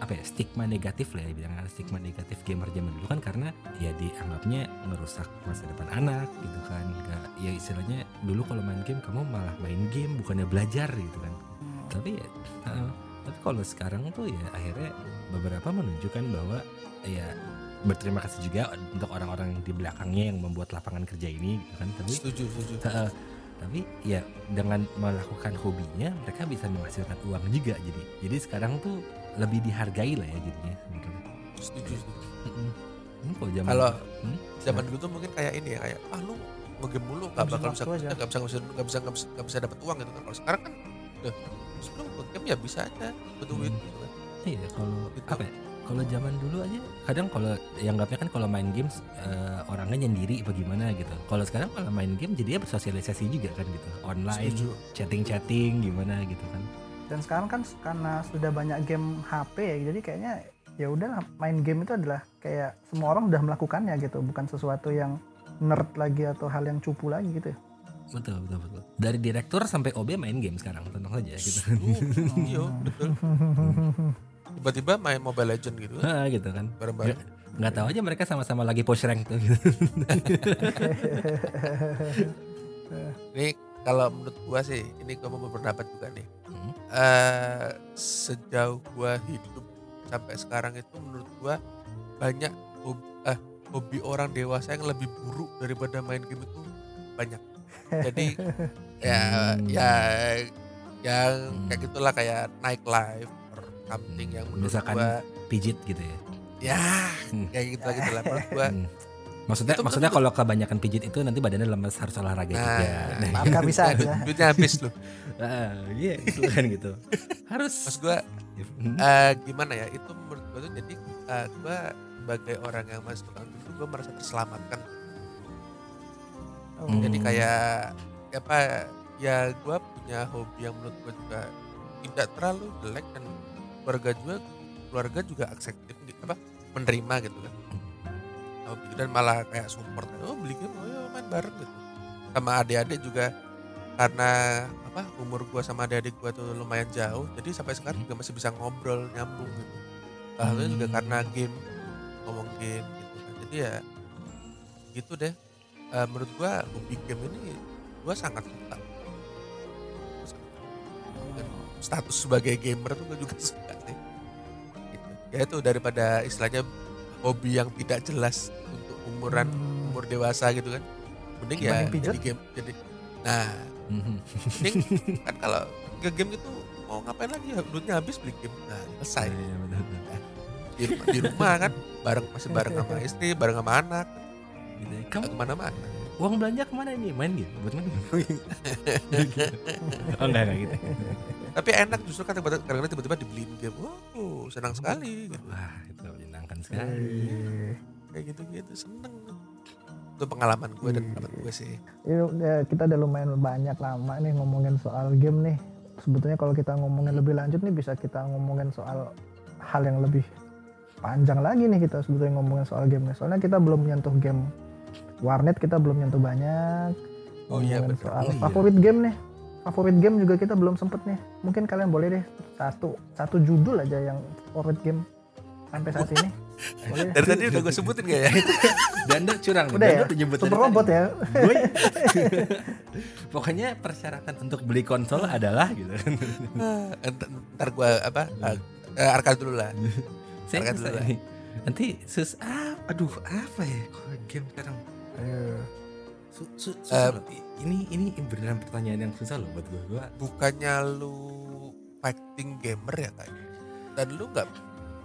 apa ya stigma negatif lah ya bilang stigma negatif gamer zaman dulu kan karena ya dianggapnya merusak masa depan anak gitu kan nggak ya istilahnya dulu kalau main game kamu malah main game bukannya belajar gitu kan Hmm. tapi ya uh, tapi kalau sekarang tuh ya akhirnya beberapa menunjukkan bahwa ya berterima kasih juga untuk orang-orang di belakangnya yang membuat lapangan kerja ini gitu kan tapi Setuju, setuju. uh, tapi ya dengan melakukan hobinya mereka bisa menghasilkan uang juga jadi jadi sekarang tuh lebih dihargai lah ya jadinya sebenarnya Setuju, setuju. Hmm, kalau zaman Kalau Hmm? zaman dulu tuh mungkin kayak ini ya kayak ah lu ngegame mulu nggak bakal bisa nggak bisa nggak bisa nggak bisa nggak bisa, dapat uang gitu kan kalau sekarang kan udah sebelum ngegame ya bisa aja butuh duit Hmm. gitu kan Iya kalau Gitu. apa ya? Kalau zaman dulu aja kadang kalau yang anggapnya kan kalau main games eh, orangnya nyendiri bagaimana gitu. Kalau sekarang kalau main game jadinya bersosialisasi juga kan gitu. Online, Setuju. chatting-chatting gimana gitu kan. Dan sekarang kan karena sudah banyak game HP ya jadi kayaknya ya udah main game itu adalah kayak semua orang udah melakukannya gitu bukan sesuatu yang nerd lagi atau hal yang cupu lagi gitu ya. Betul betul betul. Dari direktur sampai OB main game sekarang tenang saja gitu. Uh, iya betul tiba-tiba main Mobile Legend gitu kan Ah, gitu kan. bareng-bareng Nggak, nggak tahu aja mereka sama-sama lagi push rank tuh gitu. ini kalau menurut gua sih ini gua mau berpendapat juga nih Hmm. eh sejauh gua hidup sampai sekarang itu menurut gua banyak hobi, eh, hobi orang dewasa yang lebih buruk daripada main game itu banyak jadi ya Hmm. ya yang Hmm. kayak gitulah kayak night life or something yang menurut Misalkan gua Pijit gitu ya. ya Hmm. kayak gitu lah gitu lah menurut gua Hmm. Maksudnya Itu maksudnya betul. kalau kebanyakan pijit itu nanti badannya lemes harus olahraga Nah, juga. maaf nggak bisa duit- aja duitnya habis loh Ah, iya itu kan gitu. Harus. Mas gua Hmm. eh, gimana ya itu menurut gue tuh jadi eh, gue sebagai orang yang masih tukang itu gue merasa terselamatkan Oh, Hmm. jadi kayak apa ya gue punya hobi yang menurut gue juga tidak terlalu jelek dan keluarga juga keluarga juga akseptif gitu apa menerima gitu kan hobi dan malah kayak support oh beli game oh ya main bareng gitu. Sama adik-adik juga. Karena apa umur gue sama adik-adik gue tuh lumayan jauh. Jadi sampai sekarang Hmm. juga masih bisa ngobrol nyambung gitu. Salah satunya juga Hmm. karena game. Ngomong game gitu kan. Jadi ya gitu deh. Eh, menurut gue hobi game ini gue sangat suka. Gua sangat suka. Dan status sebagai gamer tuh gue juga suka sih. Gitu. ya itu daripada istilahnya hobi yang tidak jelas untuk umuran Hmm. umur dewasa gitu kan mending ya jadi game jadi nah Mhm. mending kan kalau ke game gitu mau ngapain lagi ya duitnya habis beli game nah selesai Iya, betul. di, rumah- di rumah kan bareng masih bareng sama istri bareng sama anak Gitu ya. Kamu ke mana-mana uang belanja ke mana ini? Main gitu. Buat main game. oh enggak enggak gitu. tapi enak justru kan kadang-kadang tiba-tiba dibeliin game oh senang sekali gitu. Wah itu menyenangkan sekali. Eh, kayak gitu-gitu seneng. Itu pengalaman gue dan Iya. pendapat gue sih. Ini udah- kita udah lumayan banyak lama nih ngomongin soal game nih. Sebetulnya kalau kita ngomongin lebih lanjut nih bisa kita ngomongin soal hal yang lebih panjang lagi nih kita sebetulnya ngomongin soal game nih. Soalnya kita belum nyentuh game warnet kita belum nyentuh banyak. Oh iya, Ngomongin betul. soal Oh iya. favorit game nih. Favorit game juga kita belum sempet nih. Mungkin kalian boleh deh satu satu judul aja yang favorit game sampai saat ini boleh dari tadi udah gue sebutin gak ya Danda curang. Udah ya? Danda nyebut super dari robot tadi. ya Boy. Pokoknya persyaratan untuk beli konsol adalah gitu. ntar, ntar gue apa uh, Eh, arcade dulu lah. Saya susah dulu lah. Nanti sus ah, aduh apa ya game sekarang Ayo. Su, su, Eh, susah loh. I- Ini ini beneran pertanyaan yang susah loh buat gue. Gua Bukannya lu fighting gamer ya kayaknya? Dan lu nggak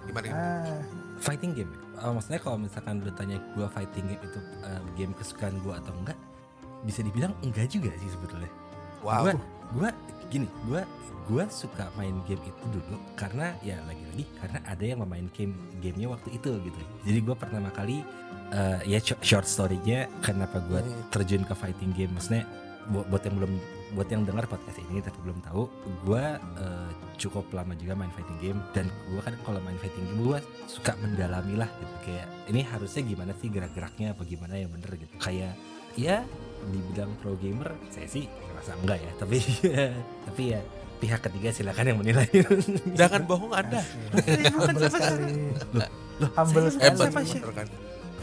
gimana gimana? Ah, fighting game. Eh, maksudnya kalau misalkan lu tanya gue fighting game itu eh, game kesukaan gue atau enggak, bisa dibilang enggak juga sih sebetulnya. Wow. Gua, gua gini, gua gua suka main game itu dulu karena ya lagi-lagi karena ada yang memain game gamenya waktu itu gitu. Jadi gua pertama kali eh, ya sh- short story-nya kenapa gua Hmm. terjun ke fighting game maksudnya buat, buat yang belum buat yang dengar podcast ini tapi belum tahu gua eh, cukup lama juga main fighting game dan gua kan kalau main fighting game gua suka mendalami lah gitu. Kayak ini harusnya gimana sih gerak-geraknya apa gimana yang bener gitu. Kayak ya dibilang pro gamer saya sih ngerasa enggak ya. Tapi tapi ya pihak ketiga silakan yang menilai. Jangan bohong Anda. asik. Humble sekali. Humble saya kan.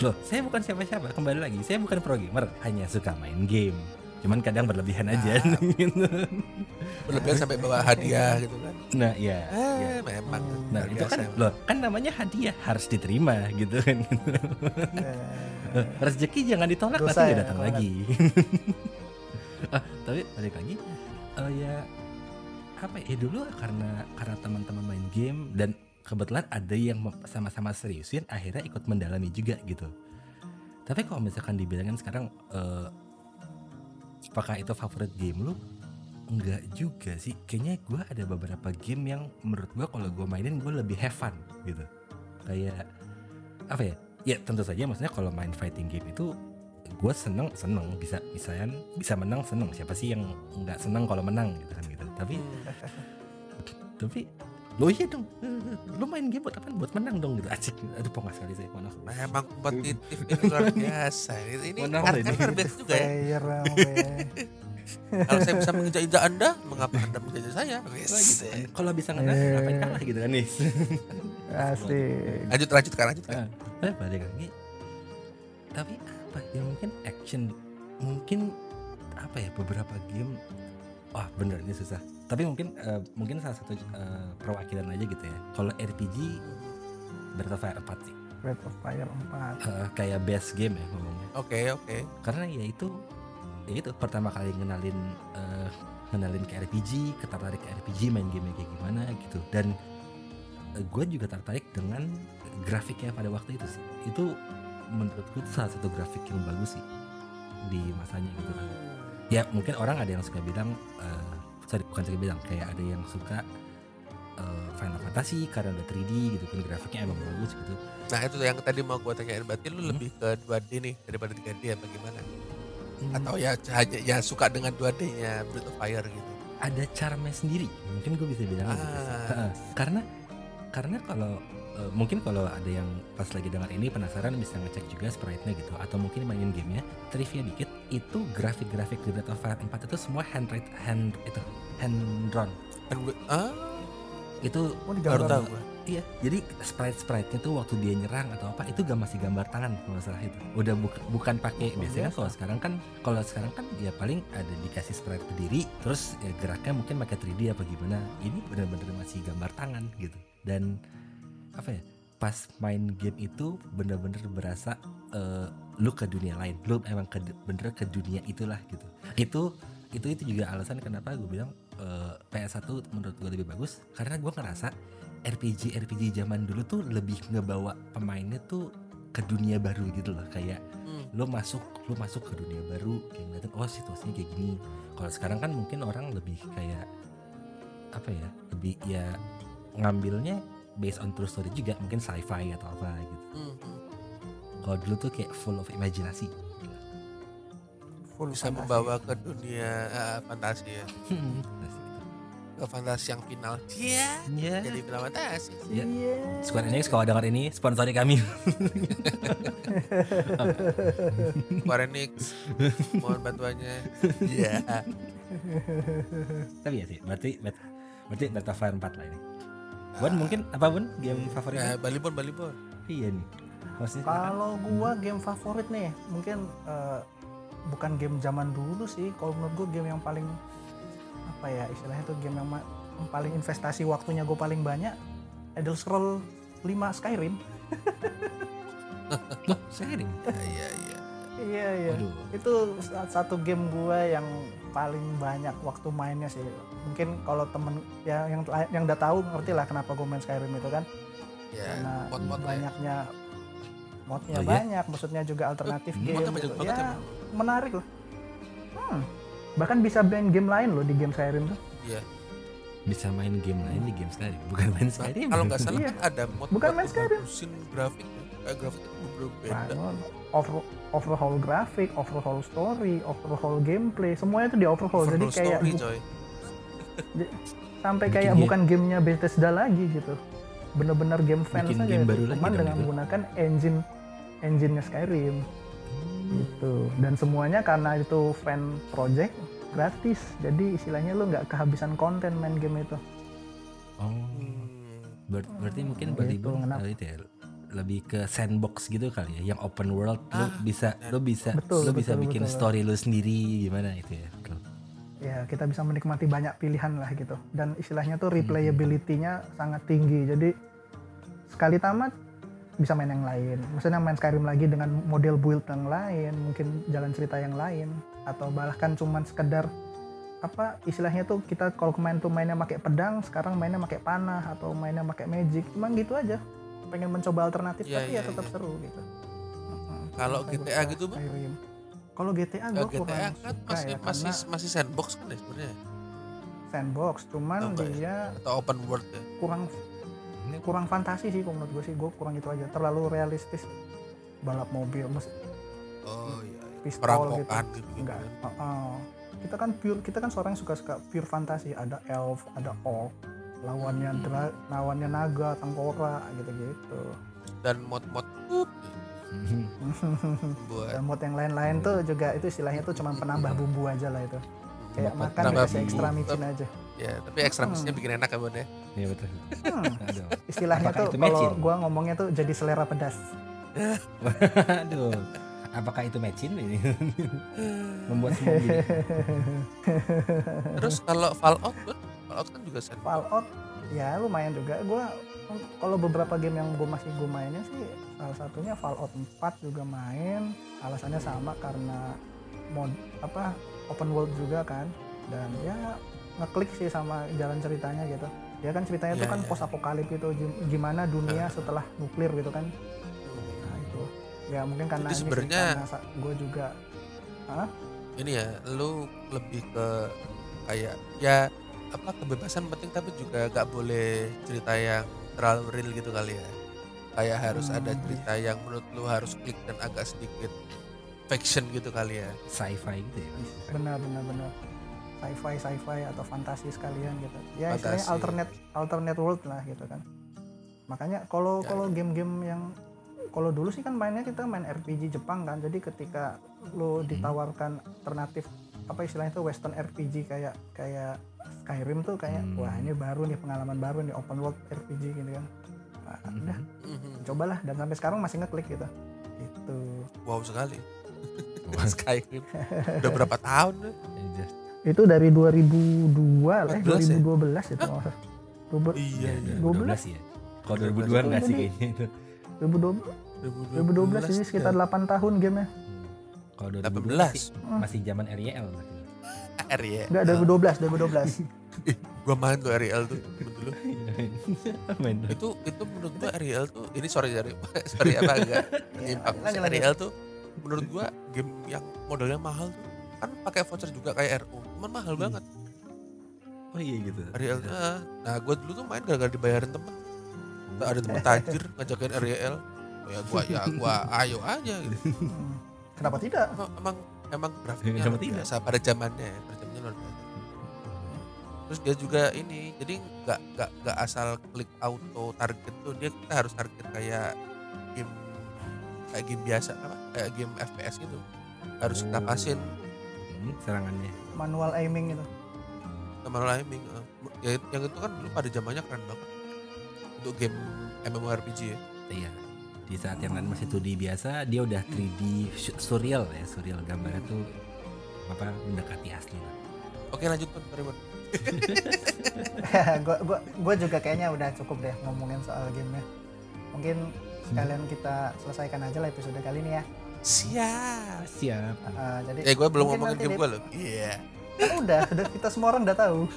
loh saya bukan siapa-siapa. Kembali lagi saya bukan pro gamer hanya suka main game cuman kadang berlebihan aja. Gitu. Berlebihan sampai bawa hadiah gitu kan. nah ya, Eh, ya. memang. nah itu kan loh kan namanya hadiah harus diterima gitu kan. Eh, rezeki jangan ditolak nanti ya, datang lagi. Ah, tapi balik lagi. Eh, ya apa ya? Dulu karena karena teman-teman main game dan kebetulan ada yang sama-sama seriusin akhirnya ikut mendalami juga gitu. Tapi kalau misalkan dibilangin sekarang eh, apakah itu favorit game lu? Enggak juga sih. Kayaknya gue ada beberapa game yang menurut gue kalau gue mainin gue lebih have fun gitu. Kayak apa ya? Ya tentu saja maksudnya kalau main fighting game itu gue seneng seneng. Bisa misalnya bisa menang seneng. Siapa sih yang nggak seneng kalau menang gitu kan gitu. Tapi tapi lo iya dong lo main game buat apa buat menang dong gitu asik aduh pongas sekali saya maaf Memang kompetitif ini luar biasa. Ini, ini Menang kan biasa juga ya. Kalau saya bisa menginjak-injak Anda, mengapa Anda menginjak saya? Gitu kan. kalau bisa menang Eh. ngapain kalah gitu kan nih Asik. Lanjut, lanjut, kan, lanjut. Ah, tapi balik lagi tapi apa ya mungkin action mungkin apa ya beberapa game wah bener ini susah tapi mungkin eh, mungkin salah satu eh, perwakilan aja gitu ya. Kalau RPG Breath of Fire 4 sih. Breath of Fire 4. Eh, kayak best game ya ngomongnya. Oke, oke. karena ya itu ya itu pertama kali ngenalin eh, ngenalin ke RPG ketertarik ke RPG main game kayak gimana gitu. Dan gue juga tertarik dengan grafiknya pada waktu itu sih. Itu menurut gue itu salah satu grafik yang bagus sih di masanya gitu kan. Ya mungkin orang ada yang suka bilang eh, sorry bukan suka bilang kayak ada yang suka eh, Final Fantasy karena udah 3D gitu kan grafiknya emang bagus gitu Nah itu yang tadi mau gue tanyain. Berarti lu Hmm. lebih ke 2D nih daripada 3D apa gimana? Hmm, Atau ya hanya ya suka dengan 2D-nya Breath of Fire gitu. ada charmnya sendiri mungkin gue bisa bilang gitu. Ah. Heeh. karena karena kalau eh, mungkin kalau ada yang pas lagi dengar ini penasaran bisa ngecek juga sprite-nya gitu. Atau mungkin mainin gamenya. Trivia dikit itu grafik-grafik di Breath of Fire 4 itu semua hand hand itu hand drawn. Ah, itu Oh, baru tahu gue. iya. Jadi sprite sprite-nya tuh waktu dia nyerang atau apa itu gak masih gambar tangan kalau nggak salah itu. Udah buka- bukan pakai Oh, biasanya biasa. kalau sekarang kan kalau sekarang kan ya paling ada dikasih sprite berdiri terus ya geraknya mungkin pakai 3D apa gimana. Ini benar-benar masih gambar tangan gitu. Dan apa ya pas main game itu bener-bener berasa eh, lu ke dunia lain. Lu emang ke, bener ke dunia itulah gitu. Itu itu itu juga alasan kenapa gue bilang eh, PS1 menurut gue lebih bagus. Karena gue ngerasa RPG RPG zaman dulu tuh lebih ngebawa pemainnya tuh ke dunia baru gitu loh. Kayak Hmm. lo masuk lo masuk ke dunia baru kayak ngeliatin oh situasinya kayak gini. Kalau sekarang kan mungkin orang lebih kayak apa ya lebih ya ngambilnya based on true story juga mungkin sci-fi atau apa gitu Hmm, hmm. kalau dulu tuh kayak full of imajinasi Full Bisa fantasi. membawa ke dunia ah, fantasi ya. Hmm, Ke fantasi yang final. Iya. ya Jadi final fantasi. ya Iya. Square Enix kalau dengar ini sponsori kami Square Enix. Mohon bantuannya. Iya. tapi ya sih berarti berarti Fire 4 lah ini Bun mungkin apa Bun game Ya, favoritnya Balibon, Balibon. iya nih. Kalau gua game favorit nih, mungkin eh, bukan game zaman dulu sih. Kalau menurut gua game yang paling apa ya istilahnya tuh game yang, ma- yang paling investasi waktunya gue paling banyak Elder Scroll 5 Skyrim. Loh, Skyrim. iya iya Iya iya. Waduh. Itu sa- satu game gua yang paling banyak waktu mainnya sih. Mungkin kalau temen ya yang yang udah tahu ngerti lah kenapa gue main Skyrim itu kan. ya Karena mod-mod lah ya. banyaknya modnya Oh, iya? banyak, maksudnya juga alternatif Hmm, game. gitu. banget Ya emang. menarik loh. Hmm. Bahkan bisa main game lain loh di game Skyrim tuh. iya Bisa main game lain di game Skyrim, bukan main Nah, Skyrim. kalau nggak salah Iya. kan ada mod Bukan main Skyrim. grafik ya. kayak grafik itu berbeda Bangun. Over, overhaul grafik, overhaul story, overhaul gameplay, semuanya itu di overhaul. Jadi Overall kayak story coy sampai kayak bukan gamenya Bethesda lagi gitu. Bener-bener game fans Bikin aja game baru lagi Cuman dong dengan itu. menggunakan engine engine-nya Skyrim gitu. Dan semuanya karena itu fan project gratis. Jadi istilahnya lu nggak kehabisan konten main game itu. Oh, Hmm, ber- berarti mungkin Gitu, kenapa? eh, itu ya, lebih ke sandbox gitu kali ya, yang open world, lu Ah, bisa, lu bisa, Betul, lu bisa betul, bikin betul. story lu sendiri gimana itu ya? Betul. Ya kita bisa menikmati banyak pilihan lah gitu dan istilahnya tuh replayability-nya sangat tinggi jadi sekali tamat bisa main yang lain maksudnya main Skyrim lagi dengan model build yang lain mungkin jalan cerita yang lain atau bahkan cuman sekedar apa istilahnya tuh kita kalau main tuh mainnya pakai pedang sekarang mainnya pakai panah atau mainnya pakai magic emang gitu aja pengen mencoba alternatif Iya, tapi iya, ya tetap iya. seru gitu. Kalau GTA gitu, Bang? Skyrim. Kalau GTA gue GTA kurang kan suka masih ya masih karena masih sandbox kan ya sebenarnya sandbox cuman Atau enggak ya? dia atau open world ya kurang Ini kurang fantasi sih menurut gue sih gue kurang itu aja terlalu realistis balap mobil mes oh iya iya. pistol perampokan gitu gitu, gitu enggak kan. Heeh. kita kan pure kita kan seorang yang suka suka pure fantasi ada elf ada orc lawannya Hmm. dra- lawannya naga tengkorak gitu gitu dan mod-mod buat yang lain-lain tuh juga itu istilahnya tuh cuma penambah bumbu aja lah itu kayak Mod makan penambah dikasih ekstra micin aja ya tapi ekstra Hmm. misinya bikin enak ya Bon ya Iya betul. Hmm, Aduh. istilahnya Apakah tuh kalau micin? gue ngomongnya tuh jadi selera pedas Aduh. Apakah itu mecin ini? Membuat semua gini. terus kalau Fallout Bon Fallout kan juga sandbox Fallout ya lumayan juga gue kalau beberapa game yang gue masih gue mainnya sih salah satunya Fallout 4 juga main. Alasannya sama karena mod apa open world juga kan. Dan ya ngeklik sih sama jalan ceritanya gitu. Ya kan ceritanya tuh Iya, kan iya. post apokalip gitu gim- gimana dunia setelah nuklir gitu kan. Nah itu. Ya mungkin karena Jadi sebenarnya- gue juga ini ya lu lebih ke kayak ya apa kebebasan penting tapi juga gak boleh cerita yang terlalu real gitu kali ya kayak harus Hmm, ada cerita yang menurut lu harus klik dan agak sedikit fiction gitu kali ya? Sci-fi gitu ya. benar benar benar. Sci-fi sci-fi atau fantasi sekalian gitu. Ya istilahnya Fantasi. alternate alternate world lah gitu kan. Makanya kalau Ya, kalau game-game yang kalau dulu sih kan mainnya kita main RPG Jepang kan. Jadi ketika lo ditawarkan alternatif apa istilahnya itu western RPG kayak kayak Skyrim tuh kayak Hmm. wah ini baru nih pengalaman baru nih open world RPG gitu kan nah, udah. Mhm. cobalah dan sampai sekarang masih ngeklik gitu. Gitu. Wow sekali. Skyrim. Udah berapa tahun ya? Just- itu dari 2002 lah eh 14 ya? 2012 itu. Usah. Dua- iya Iya, 12? 12 ya. Kalau 2002 enggak sih kayaknya itu. 2012 2012 ini sekitar 8 tahun gamenya. Kalau 2012 18 sih masih zaman RYL ya enggak 2012 2012 gua main tuh RL tuh dulu Main itu itu menurut gua RL tuh ini sorry sorry sorry apa enggak lanjut, lanjut. RL tuh menurut gua game yang modalnya mahal tuh kan pakai voucher juga kayak RU cuman mahal Hmm. banget. Oh iya gitu. RL nah, nah gua dulu tuh main gara-gara dibayarin temen. Nggak ada temen tajir ngajakin RL ya gua ya gua ayo aja. Gitu kenapa tidak? Emang emang, emang grafiknya Kenapa luar tidak? biasa pada zamannya ya pada zamannya luar biasa terus dia juga ini jadi nggak nggak nggak asal klik auto target tuh dia kita harus target kayak game kayak game biasa apa kayak game FPS gitu harus kita Oh. pasin Hmm, serangannya. manual aiming itu sama timing eh. ya yang itu kan dulu pada zamannya keren banget untuk game MMORPG ya Iya. Di saat yang lain masih 2D biasa, dia udah 3D su- surreal ya, surreal gambarnya tuh apa mendekati asli lah. Oke lanjut Pun, Pun. gua juga kayaknya udah cukup deh ngomongin soal gamenya mungkin sekalian kita selesaikan aja lah episode kali ini ya Siap. Siap. Uh, jadi Eh gue belum ngomongin game gue loh. Iya. kan udah udah kita semua orang udah tahu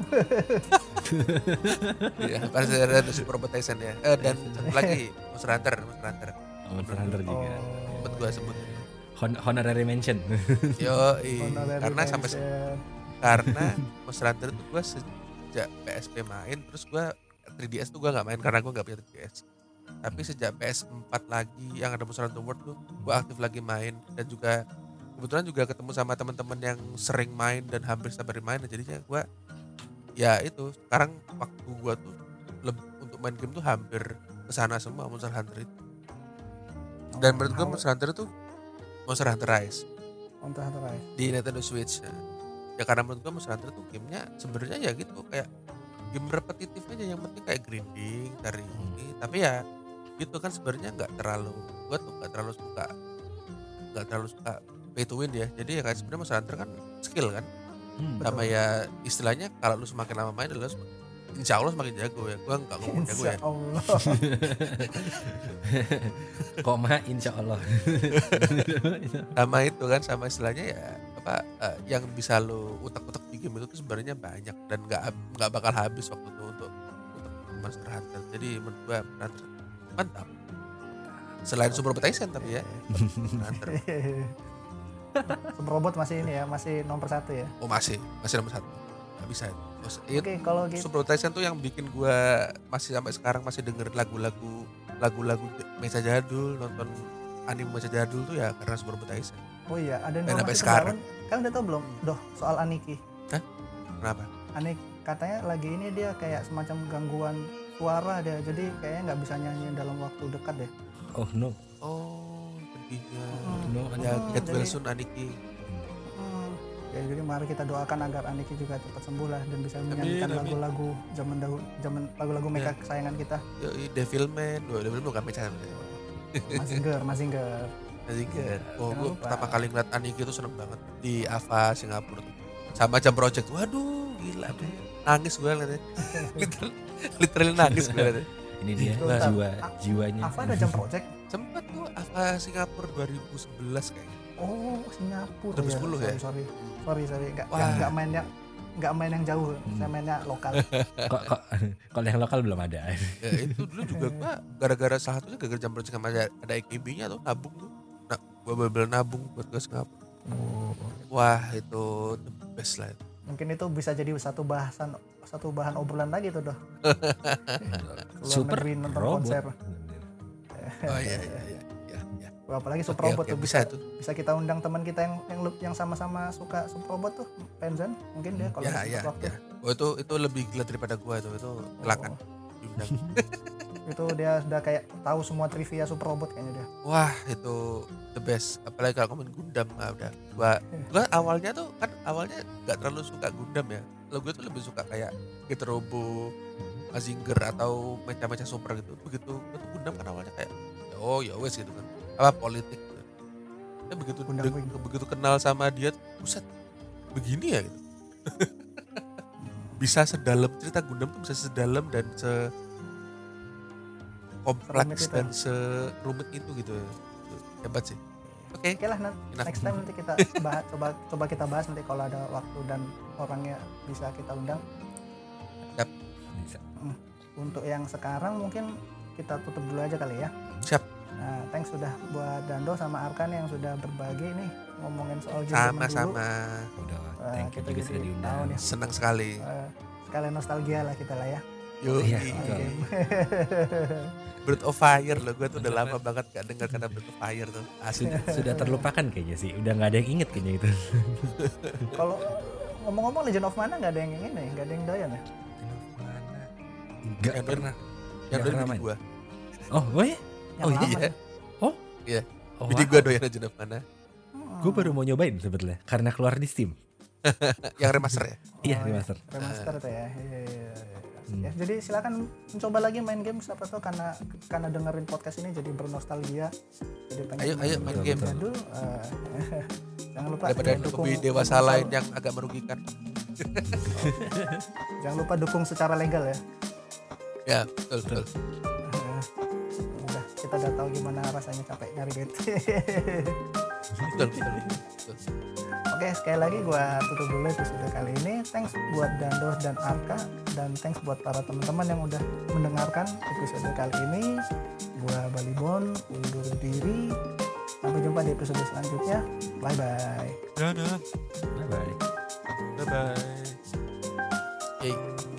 Iya, pas ada Super Tyson ya. Eh, dan satu lagi Monster Hunter, Monster Hunter. Monster Hunter juga. Sebut gue sebut. Hon- honorary mention. Yo, karena sampai. Karena Monster Hunter itu gue sejak PSP main, terus gue 3DS tuh gue nggak main karena gue nggak punya 3DS. Tapi sejak PS4 lagi yang ada Monster Hunter World tuh, gue aktif lagi main dan juga kebetulan juga ketemu sama teman-teman yang sering main dan hampir setiap hari main, jadinya gue ya itu sekarang waktu gue tuh lebih untuk main game tuh hampir ke sana semua Monster Hunter itu. Dan menurut gue Oh, Monster Hunter itu Monster Hunter Rise Monster Hunter Rise di Nintendo Switch. Nah, Ya karena menurut gue Monster Hunter tuh gamenya sebenarnya ya gitu kayak game repetitif aja. Yang penting kayak grinding cari ini. Tapi ya gitu kan sebenarnya nggak terlalu gue tuh nggak terlalu suka nggak terlalu suka pay to win ya. Jadi ya kayak sebenarnya Monster Hunter kan skill kan. Hmm. Betul. sama ya istilahnya kalau lu semakin lama main lu sem- insya Allah semakin jago ya. Gue nggak ngomong jago ya. Insya Allah Koma insya Allah. sama itu kan sama istilahnya ya apa eh, yang bisa lo utak-utak di game itu tuh sebenarnya banyak dan nggak nggak bakal habis waktu itu untuk untuk Monster Hunter jadi menurut gua Monster Hunter mantap. Selain Super Robot Tyson tapi ya. Hunter Super Robot masih ini ya masih nomor satu ya? Oh masih. Masih nomor satu. Nggak bisa itu. Terus, oke it- kalau gitu. Super Robot Tyson tuh yang bikin gua masih sampai sekarang masih denger lagu-lagu lagu-lagu meja jadul nonton anime meja jadul tuh ya karena Super Robot Tyson. Oh iya ada Dan sampai sekarang. Kalian udah tahu belum? Doh soal Aniki. Kenapa? Anik katanya lagi ini dia kayak semacam gangguan suara dia. Jadi kayaknya nggak bisa nyanyi dalam waktu dekat deh. Oh no. oh sedihnya No. ya Hmm, get well jadi- soon Aniki. Hmm. Ya, jadi mari kita doakan agar Aniki juga cepat sembuh lah dan bisa menyanyikan lagu-lagu zaman dahulu, zaman lagu-lagu mecha kesayangan kita. Yoi, Devilman, Devilman bukan mecahan Mazinger, Mazinger. Mazinger. Oh, gue pertama kali ngeliat Aniki itu seneng banget di Ava Singapura tuh. Sama Jam Project. Waduh, gila deh. Nangis gue ngeliatnya. literally, literally nangis gue ngeliatnya. Ini dia Bentar. jiwa jiwanya. Apa ada jam project? Sempet tuh Ava Singapura 2011 kayaknya. Oh, Singapura 2010 ya? Sorry, sorry. Sorry, sorry. Nggak, Wah. nggak main yang nggak main yang jauh, Hmm. saya mainnya lokal. Kok kok kalau yang lokal belum ada. Ya, itu dulu juga gue gara-gara salah satunya gara-gara Jam Project sama ada, ada EKB-nya tuh nabung tuh. Gue bener nabung buat ke Singapura. Oh. Wah, itu the best lah. itu. Mungkin itu bisa jadi satu bahasan satu bahan obrolan lagi tuh, Doh. Super negeri nonton robot. konser. Oh iya, iya, iya. iya, iya. Apalagi Super Oke, Robot oke, tuh bisa bisa tuh. bisa kita undang teman kita yang yang yang sama-sama suka Super Robot tuh, Penzan mungkin dia kalau Ya, ada ya, waktu. ya. Oh, itu itu lebih gila daripada gua itu. Itu silakan Oh, diundang. itu dia sudah kayak tahu semua trivia Super Robot kayaknya dia. Wah itu the best. Apalagi kalau ngomongin Gundam ah, udah gua gua awalnya tuh kan awalnya nggak terlalu suka Gundam ya. Kalau gue tuh lebih suka kayak Get Robo Mazinger atau mecha-mecha super gitu. Begitu tuh Gundam kan awalnya kayak ya, oh ya wes gitu kan. Apa politik gitu. Tapi begitu Gundam deng- begitu kenal sama dia buset begini ya gitu. Bisa sedalam cerita Gundam tuh bisa sedalam dan se Kompleks itu. dan serumit itu gitu hebat sih oke Oke lah nan- Enough. next time nanti kita bahas coba coba kita bahas nanti kalau ada waktu dan orangnya bisa kita undang. Bisa. Untuk yang sekarang mungkin kita tutup dulu aja kali ya. siap Nah, thanks sudah buat Dando sama Arkan yang sudah berbagi nih ngomongin soal sama-sama Udah, Wah, thank you kita juga jadi sudah tahu diundang. nih. senang sekali Eh, sekalian nostalgia lah kita lah ya. Yuk Iya, iya. betul. Bird of Fire loh gue tuh udah lama banget gak dengar kata Bird of Fire tuh asli Sudah, sudah terlupakan kayaknya sih. Udah nggak ada yang inget kayaknya itu. Kalau ngomong-ngomong Legend of Mana nggak ada yang ini, nggak ada yang doyan ya? Gak Yang pernah. yang Nggak dari pernah bini main. gue Oh, oh ya? Yang Oh, iya. ya? Oh, bini gue doyan aja mana Hmm. Gue baru mau nyobain sebetulnya karena keluar di Steam. yang remaster ya Iya, Oh, remaster. Remaster tuh ya. Iya, iya, iya, iya. Hmm. Ya, jadi silakan mencoba lagi main game siapa tahu karena karena dengerin podcast ini jadi bernostalgia. Jadi pengen Ayo, ayo, main game. Jadul, eh, jangan lupa daripada ya, dukung lebih dewasa lain yang agak merugikan Jangan lupa dukung secara legal ya. Ya, betul, betul. Nah, udah kita udah tahu gimana rasanya capek nyari duit. betul, betul, betul. Oke, sekali lagi gua tutup dulu episode kali ini. Thanks buat Dando dan Arka dan thanks buat para teman-teman yang udah mendengarkan episode kali ini. Gua Balibon undur diri. Sampai jumpa di episode selanjutnya. Bye bye. Dadah. Bye bye. Bye bye. Yay.